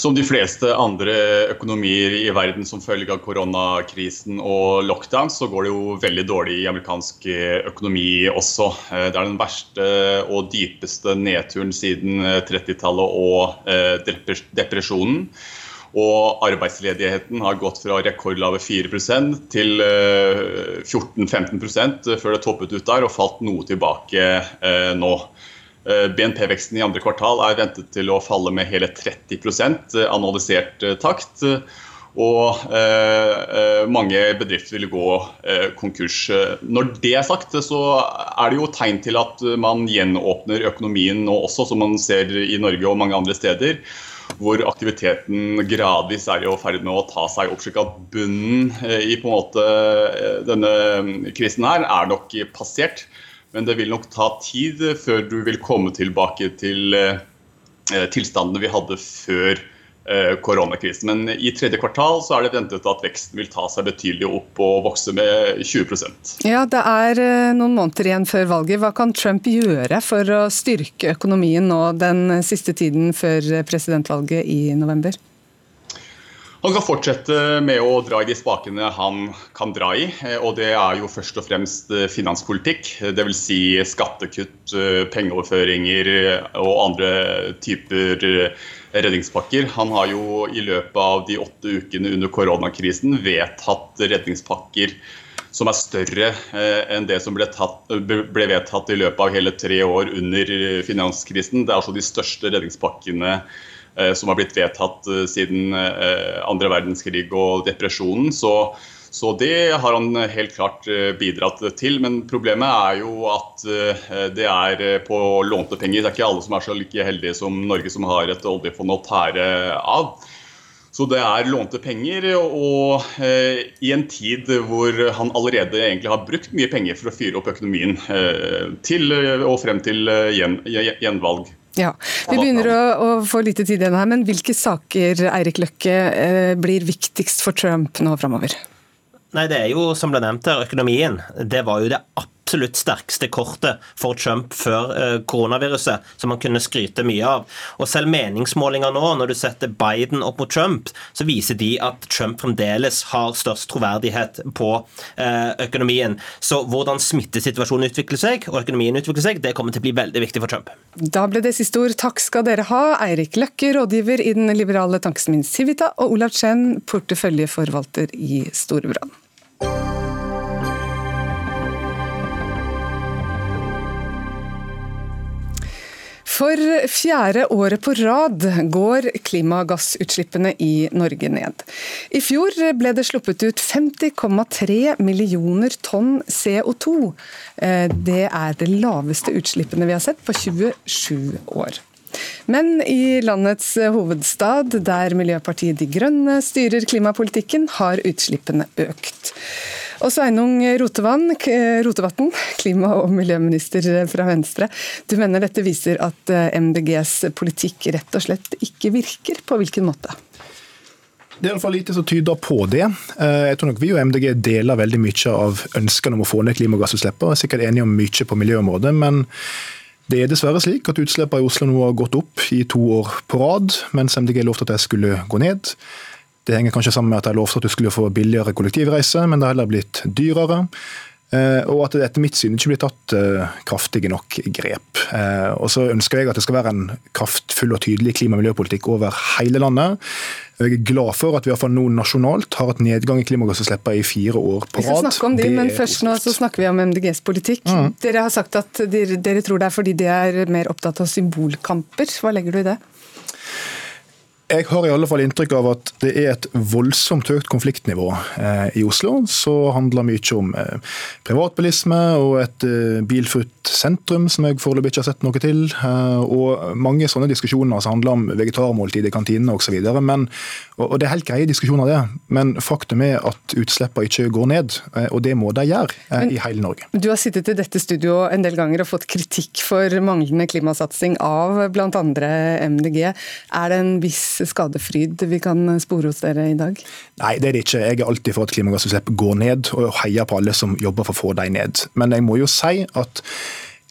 Som de fleste andre økonomier i verden som følge av koronakrisen og lockdown, så går det jo veldig dårlig i amerikansk økonomi også. Eh, det er den verste og dypeste nedturen siden 30-tallet eh, og eh, depresjonen. Og arbeidsledigheten har gått fra rekordlave 4% til 14-15 før det toppet ut der og falt noe tilbake nå. Eh, BNP-veksten i andre kvartal er ventet til å falle med hele 30 eh, analysert eh, takt. Og mange bedrifter vil gå konkurs. Når det er sagt, så er det jo tegn til at man gjenåpner økonomien nå også, som man ser i Norge og mange andre steder. Hvor aktiviteten gradvis er i ferd med å ta seg opp. slik at bunnen i på en måte denne krisen her er nok passert. Men det vil nok ta tid før du vil komme tilbake til eh, tilstandene vi hadde før eh, koronakrisen. Men i tredje kvartal så er det ventet at veksten vil ta seg betydelig opp og vokse med 20% Ja, Det er eh, noen måneder igjen før valget. Hva kan Trump gjøre for å styrke økonomien nå den siste tiden før presidentvalget i november? Han kan fortsette med å dra i de spakene han kan dra i. Eh, og det er jo først og fremst eh, finanspolitikk. Dvs. Si skattekutt, eh, pengeoverføringer og andre typer redningspakker. Han har jo i løpet av de åtte ukene under koronakrisen vedtatt redningspakker som er større enn det som ble, tatt, ble, vedtatt i løpet av hele tre år under finanskrisen. Det er altså de største redningspakkene som har blitt vedtatt eh, siden eh, andre verdenskrig og depresjonen. Så, så, det har han helt klart bidratt til. Men problemet er jo at det er på lånte penger. Det er ikke alle som er så like heldige som Norge, som har et oljefond å tære av. Så det er lånte penger, og eh, i en tid hvor han allerede egentlig har brukt mye penger for å fyre opp økonomien eh, til og frem til gjen, gjenvalg. Ja, Vi begynner å, å, få lite tid igjen her, men hvilke saker Eirik Løkke eh, blir viktigst for Trump nå framover? Nei, Det er jo som ble nevnt her, økonomien. Det var jo det absolutt absolutt sterkeste kortet for Trump før eh, koronaviruset, som han kunne skryte mye av. Og selv meningsmålinger nå, når du setter Biden opp mot Trump, så viser de at Trump fremdeles har størst troverdighet på eh, økonomien. Så hvordan smittesituasjonen utvikler seg, og økonomien utvikler seg, det kommer til å bli veldig viktig for Trump. Da ble det siste ord. Takk skal dere ha, Eirik Løkke, rådgiver i den liberale tankesmien Civita, og Olav Chen, porteføljeforvalter i Storebrand. For fjerde året på rad går klimagassutslippene i Norge ned. I fjor ble det sluppet ut 50,3 millioner tonn CO2. Eh, det er det laveste utslippene vi har sett på 27 år. Men i landets hovedstad, der Miljøpartiet De Grønne styrer klimapolitikken, har utslippene økt. Og Sveinung Rotevatn, klima- og miljøminister fra Venstre. Du mener dette viser at eh, MDGs politikk rett og slett ikke virker. På hvilken måte? Det er iallfall lite som tyder på det. Eh, jeg tror nok vi og MDG deler veldig mye av ønskene om å få ned klimagassutslippene. Er sikkert enige om mye på miljøområdet, men det er dessverre slik at utslippene i Oslo nå har gått opp i to år på rad, mens MDG lovte at de skulle gå ned. Det henger kanskje sammen med at de lovte at du skulle få billigere kollektivreiser, men det har heller blitt dyrere. Eh, og at det etter mitt syn ikke blir tatt eh, kraftige nok grep. Eh, og så ønsker jeg at det skal være en kraftfull og tydelig klima- og miljøpolitikk over hele landet. Jeg er glad for at vi iallfall nå nasjonalt har hatt nedgang i klimagassutslippene i fire år på rad. Vi skal snakke om de, men først nå så snakker vi om MDGs politikk. Mm. Dere har sagt at dere, dere tror det er fordi de er mer opptatt av symbolkamper. Hva legger du i det? Jeg har i alle fall inntrykk av at det er et voldsomt høyt konfliktnivå eh, i Oslo. Så handler mye om eh, privatbilisme og et eh, bilfritt sentrum, som jeg foreløpig ikke har sett noe til. Og mange sånne diskusjoner som handler om vegetarmåltid i kantinene osv. Og, og det er helt greie diskusjoner, det. Men faktum er at utslippene ikke går ned, og det må de gjøre i hele Norge. Du har sittet i dette studioet en del ganger og fått kritikk for manglende klimasatsing av bl.a. MDG. Er det en viss skadefryd vi kan spore hos dere i dag? Nei, det er det ikke. Jeg er alltid for at klimagassutslipp går ned, og heier på alle som jobber for å få dem ned. Men jeg må jo si at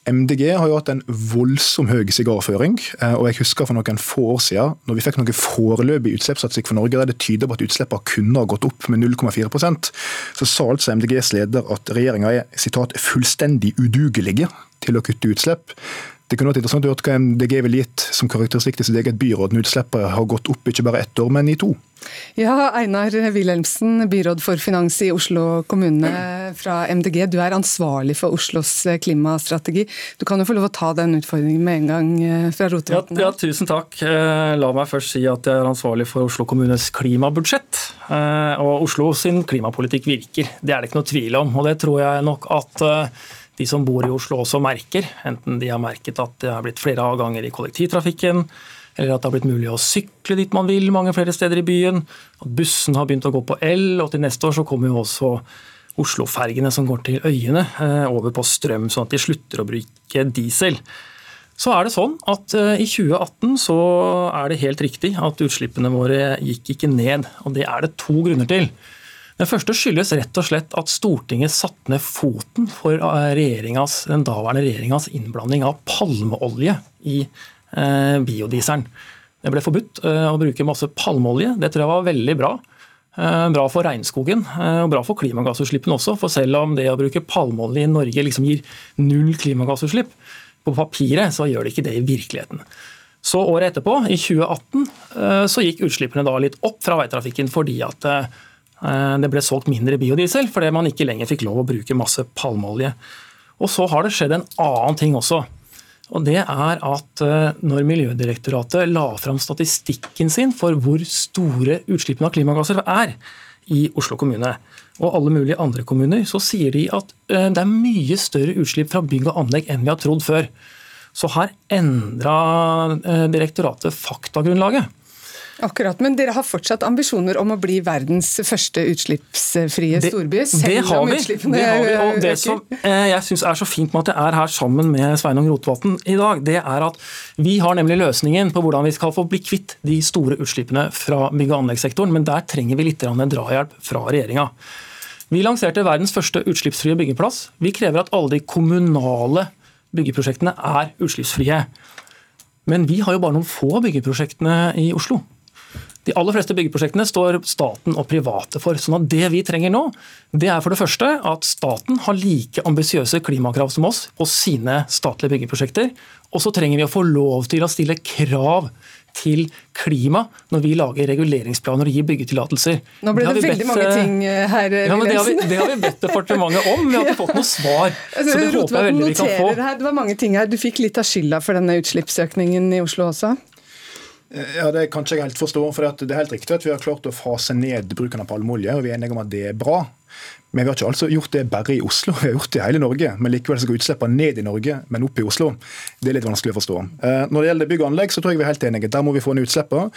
MDG har jo hatt en voldsom høy sigarføring. Eh, og jeg husker for noen få år siden, når vi fikk noe foreløpig utslippsstatistikk for Norge der det tyder på at utslippene kunne ha gått opp med 0,4% så sa altså MDGs leder at regjeringa er citat, 'fullstendig udugelige' til å kutte utslipp. Det kunne vært interessant å høre hva MDG ville gitt som karakteristikk til sitt eget byråd når utslippet har gått opp ikke bare ett år, men i to. Ja, Einar Wilhelmsen, byråd for finans i Oslo kommune fra MDG. Du er ansvarlig for Oslos klimastrategi. Du kan jo få lov å ta den utfordringen med en gang eh, fra Rotevatn. Ja, ja, tusen takk. Eh, la meg først si at jeg er ansvarlig for Oslo kommunes klimabudsjett. Eh, og Oslo sin klimapolitikk virker. Det er det ikke noe tvil om. Og det tror jeg nok at de som bor i Oslo også merker. Enten de har merket at det har blitt flere avganger i kollektivtrafikken, eller at det har blitt mulig å sykle dit man vil mange flere steder i byen. At bussen har begynt å gå på el, og til neste år så kommer jo også Oslo-fergene som går til øyene, eh, over på strøm, sånn at de slutter å bruke diesel. Så er det sånn at eh, I 2018 så er det helt riktig at utslippene våre gikk ikke ned. og Det er det to grunner til. Den første skyldes rett og slett at Stortinget satte ned foten for eh, den daværende regjeringas innblanding av palmeolje i eh, biodieselen. Det ble forbudt eh, å bruke masse palmeolje. Det tror jeg var veldig bra. Eh, bra for regnskogen eh, og bra for klimagassutslippene også. For selv om det å bruke palmeolje i Norge liksom gir null klimagassutslipp, på papiret så gjør det ikke det i virkeligheten. Så året etterpå, i 2018, eh, så gikk utslippene da litt opp fra veitrafikken fordi at det ble solgt mindre biodiesel fordi man ikke lenger fikk lov å bruke masse palmeolje. Og så har det skjedd en annen ting også. Og det er at eh, når Miljødirektoratet la fram statistikken sin for hvor store utslippene av klimagasser er i Oslo kommune, og alle mulige andre kommuner, så sier de at eh, det er mye større utslipp fra bygg og anlegg enn vi har trodd før. Så her endra direktoratet faktagrunnlaget. Akkurat, Men dere har fortsatt ambisjoner om å bli verdens første utslippsfrie storby? Selv det har vi. Det har vi. Og det som eh, jeg syns er så fint med at jeg er her sammen med Sveinung Rotevatn i dag, det er at vi har nemlig løsningen på hvordan vi skal få bli kvitt de store utslippene fra bygg- og anleggssektoren, men der trenger vi litt drahjelp fra regjeringa. Vi lanserte verdens første utslippsfrie byggeplass. Vi krever at alle de kommunale byggeprosjektene er utslippsfrie. Men vi har jo bare noen få av byggeprosjektene i Oslo. De aller fleste byggeprosjektene står staten og private for. sånn at Det vi trenger nå, det er for det første at staten har like ambisiøse klimakrav som oss på sine statlige byggeprosjekter. Og så trenger vi å få lov til å stille krav til klima når vi lager reguleringsplaner og gir byggetillatelser. Nå ble det, det veldig bedt, mange ting eh, her, ja, men det har, vi, det har vi bedt departementet om, vi har ikke fått noe svar. Altså, så det håper jeg veldig vi kan få. Her, det var mange ting her. Du fikk litt av skylda for denne utslippsøkningen i Oslo også? Ja, Det kan ikke jeg helt forstå. for Det er helt riktig at vi har klart å fase ned bruken av palmeolje, og vi er enige om at det er bra. Men vi har ikke altså gjort det bare i Oslo, vi har gjort det i hele Norge. Men likevel så går utslippene ned i Norge, men opp i Oslo. Det er litt vanskelig å forstå. Eh, når det gjelder bygg og anlegg, så tror jeg vi er helt enige. Der må vi få ned utslippene.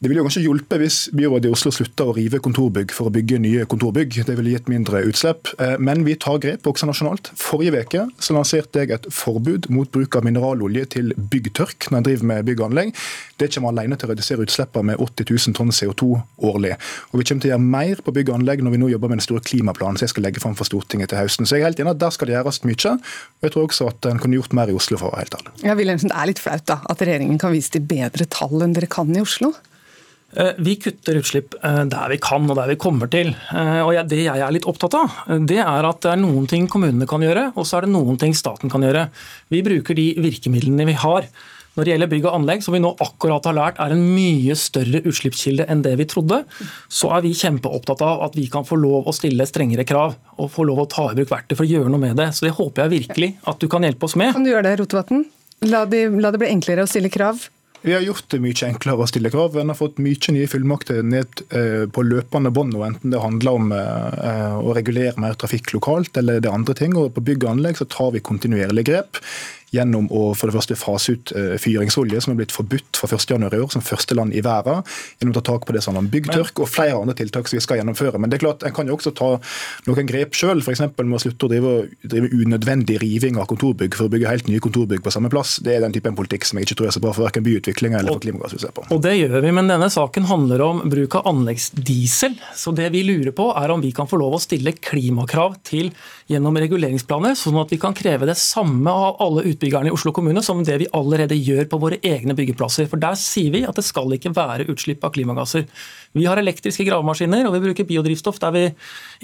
Det ville jo kanskje hjulpet hvis byrådet i Oslo slutta å rive kontorbygg for å bygge nye kontorbygg. Det ville gitt mindre utslipp. Eh, men vi tar grep også nasjonalt. Forrige uke så lanserte jeg et forbud mot bruk av mineralolje til byggtørk når en driver med bygg og anlegg. Det kommer alene til å redusere utslippene med 80 000 tonn CO2 årlig. Og vi kommer til å gjøre mer på bygg og anlegg når vi nå jobber med den store klimaplanen som jeg skal legge fram for Stortinget til høsten. Så jeg er helt enig at der skal det gjøres mye. Og jeg tror også at en kunne gjort mer i Oslo, for å være helt ærlig. Ja, Wilhelmsen, Det er litt flaut da, at regjeringen kan vise til bedre tall enn dere kan i Oslo? Eh, vi kutter utslipp eh, der vi kan og der vi kommer til. Eh, og Det jeg er litt opptatt av, det er at det er noen ting kommunene kan gjøre, og så er det noen ting staten kan gjøre. Vi bruker de virkemidlene vi har. Når det gjelder bygg og anlegg, som vi nå akkurat har lært er en mye større utslippskilde enn det vi trodde, så er vi kjempeopptatt av at vi kan få lov å stille strengere krav og få lov å ta i bruk verktøy for å gjøre noe med det. Så det håper jeg virkelig at du kan hjelpe oss med. Kan du gjøre det, Rotevatn? La, de, la det bli enklere å stille krav? Vi har gjort det mye enklere å stille krav. En har fått mye nye fullmakter ned eh, på løpende bånd, enten det handler om eh, å regulere mer trafikk lokalt eller det er andre ting. Og på bygg og anlegg så tar vi kontinuerlig grep gjennom å for det første fase ut uh, fyringsolje, som er blitt forbudt fra 1.1 i år som første land i verden. Gjennom å ta tak på det som om byggtørk og flere andre tiltak som vi skal gjennomføre. Men det er klart, en kan jo også ta noen grep sjøl, f.eks. med å slutte å drive, drive, unødvendig riving av kontorbygg for å bygge helt nye kontorbygg på samme plass. Det er den typen politikk som jeg ikke tror er så bra for verken byutviklinga eller for klimagassutslipp. Og det gjør vi, men denne saken handler om bruk av anleggsdiesel. Så det vi lurer på er om vi kan få lov å stille klimakrav til gjennom reguleringsplaner, sånn at vi kan kreve det samme av alle utbyggerne i Oslo kommune som det vi allerede gjør på våre egne byggeplasser. For Der sier vi at det skal ikke være utslipp av klimagasser. Vi har elektriske gravemaskiner og vi bruker biodrivstoff der vi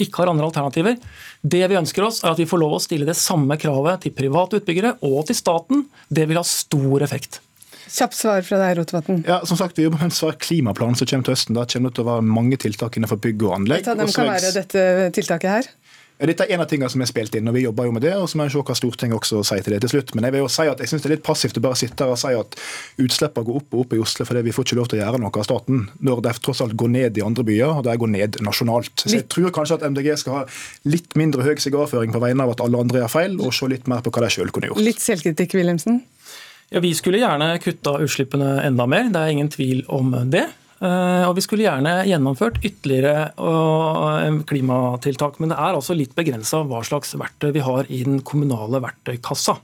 ikke har andre alternativer. Det vi ønsker oss, er at vi får lov å stille det samme kravet til private utbyggere og til staten. Det vil ha stor effekt. Kjapt svar fra deg, Rotevatn. Ja, som sagt, Vi jobber med en svær klimaplan som kommer til høsten. Da kommer det til å være mange tiltak innenfor bygg og anlegg. Hvem kan være dette tiltaket her? Dette er en av tingene som er spilt inn, og vi jobber jo med det. og så må jeg se hva Stortinget også sier til det til slutt. Men jeg vil jo si at jeg syns det er litt passivt å bare sitte her og si at utslippene går opp og opp i Oslo fordi vi får ikke lov til å gjøre noe av staten, når det tross alt går ned i andre byer, og det går ned nasjonalt. Så jeg tror kanskje at MDG skal ha litt mindre høy sigarføring på vegne av at alle andre gjør feil, og se litt mer på hva de sjøl kunne gjort. Litt selvkritikk, Wilhelmsen? Ja, Vi skulle gjerne kutta utslippene enda mer, det er ingen tvil om det. Eh, og vi skulle gjerne gjennomført ytterligere eh, klimatiltak, men det er altså litt begrensa hva slags verktøy vi har i den kommunale verktøykassa.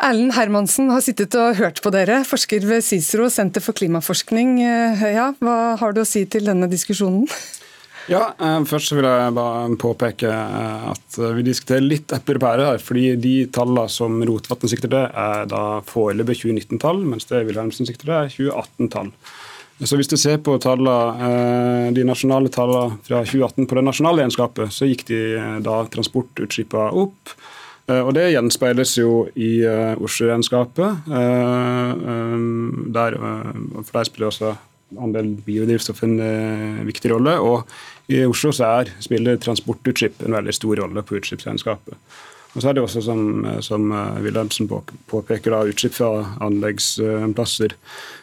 Erlend Hermansen har sittet og hørt på dere, forsker ved CICERO, Senter for klimaforskning. Eh, ja, hva har du å si til denne diskusjonen? Ja, Først vil jeg bare påpeke at vi diskuterer litt epler og pærer her. fordi De tallene som Rotevatn sikter til, er da foreløpig 2019-tall, mens det Wilhelmsen sikter til, er 2018-tall. Så Hvis du ser på tallene, eh, de nasjonale tallene fra 2018 på det nasjonale egenskapet, så gikk de eh, da transportutslippene opp. Eh, og Det gjenspeiles jo i Oslo-regnskapet. Der, for der spiller også andel biodrivstoff en viktig rolle. Og i Oslo så er, spiller transportutslipp en veldig stor rolle på utslippsregnskapet. Og så er det også, som, som eh, Wilhelmsen påpeker, da, utslipp fra anleggsplasser.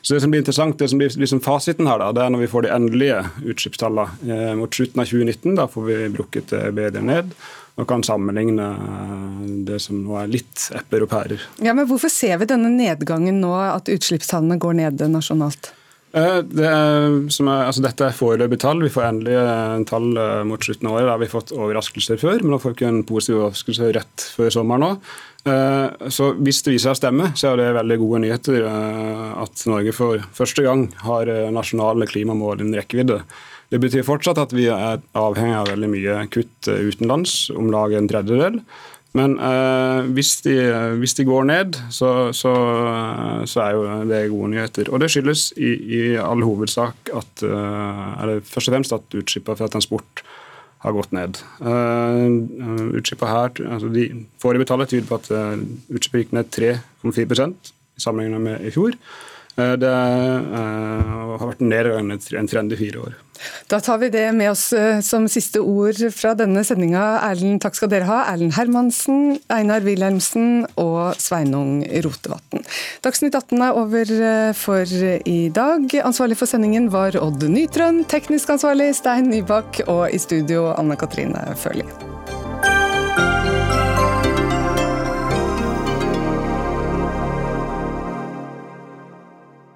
Så Det som blir interessant, det som blir liksom fasiten her, da, det er når vi får de endelige utslippstallene eh, mot slutten av 2019. Da får vi brukket det bedre ned og kan sammenligne eh, det som nå er litt epler og pærer. Ja, men Hvorfor ser vi denne nedgangen nå, at utslippstallene går ned nasjonalt? Eh, det er, er, altså dette er foreløpige tall. Vi får endelig tall eh, mot slutten av året. Da har vi fått overraskelser før, men nå får vi ikke en positiv overraskelse rett før sommeren. Eh, så Hvis det viser seg å stemme, så er det veldig gode nyheter at Norge for første gang har nasjonale klimamål innen rekkevidde. Det betyr fortsatt at vi er avhengig av veldig mye kutt utenlands, om lag en tredjedel. Men eh, hvis, de, hvis, de, går ned, så, så, så, er jo det gode nyheter. Og det skyldes i, i all hovedsak at eller først og fremst at utslippene fra transport har gått ned. Uh, utslippene her, altså de foreløpige tallet tyder på at utslippet gikk ned 3,4 sammenlignet med i fjor. Uh, det uh, har vært en nedgang en trend i fire år. Da tar vi det med oss som siste ord fra denne sendinga. Erlend, takk skal dere ha. Erlend Hermansen, Einar Wilhelmsen og Sveinung Rotevatn. Dagsnytt 18 er over for i dag. Ansvarlig for sendingen var Odd Nytrøen, teknisk ansvarlig Stein Nybakk og i studio Anne Katrine Førli.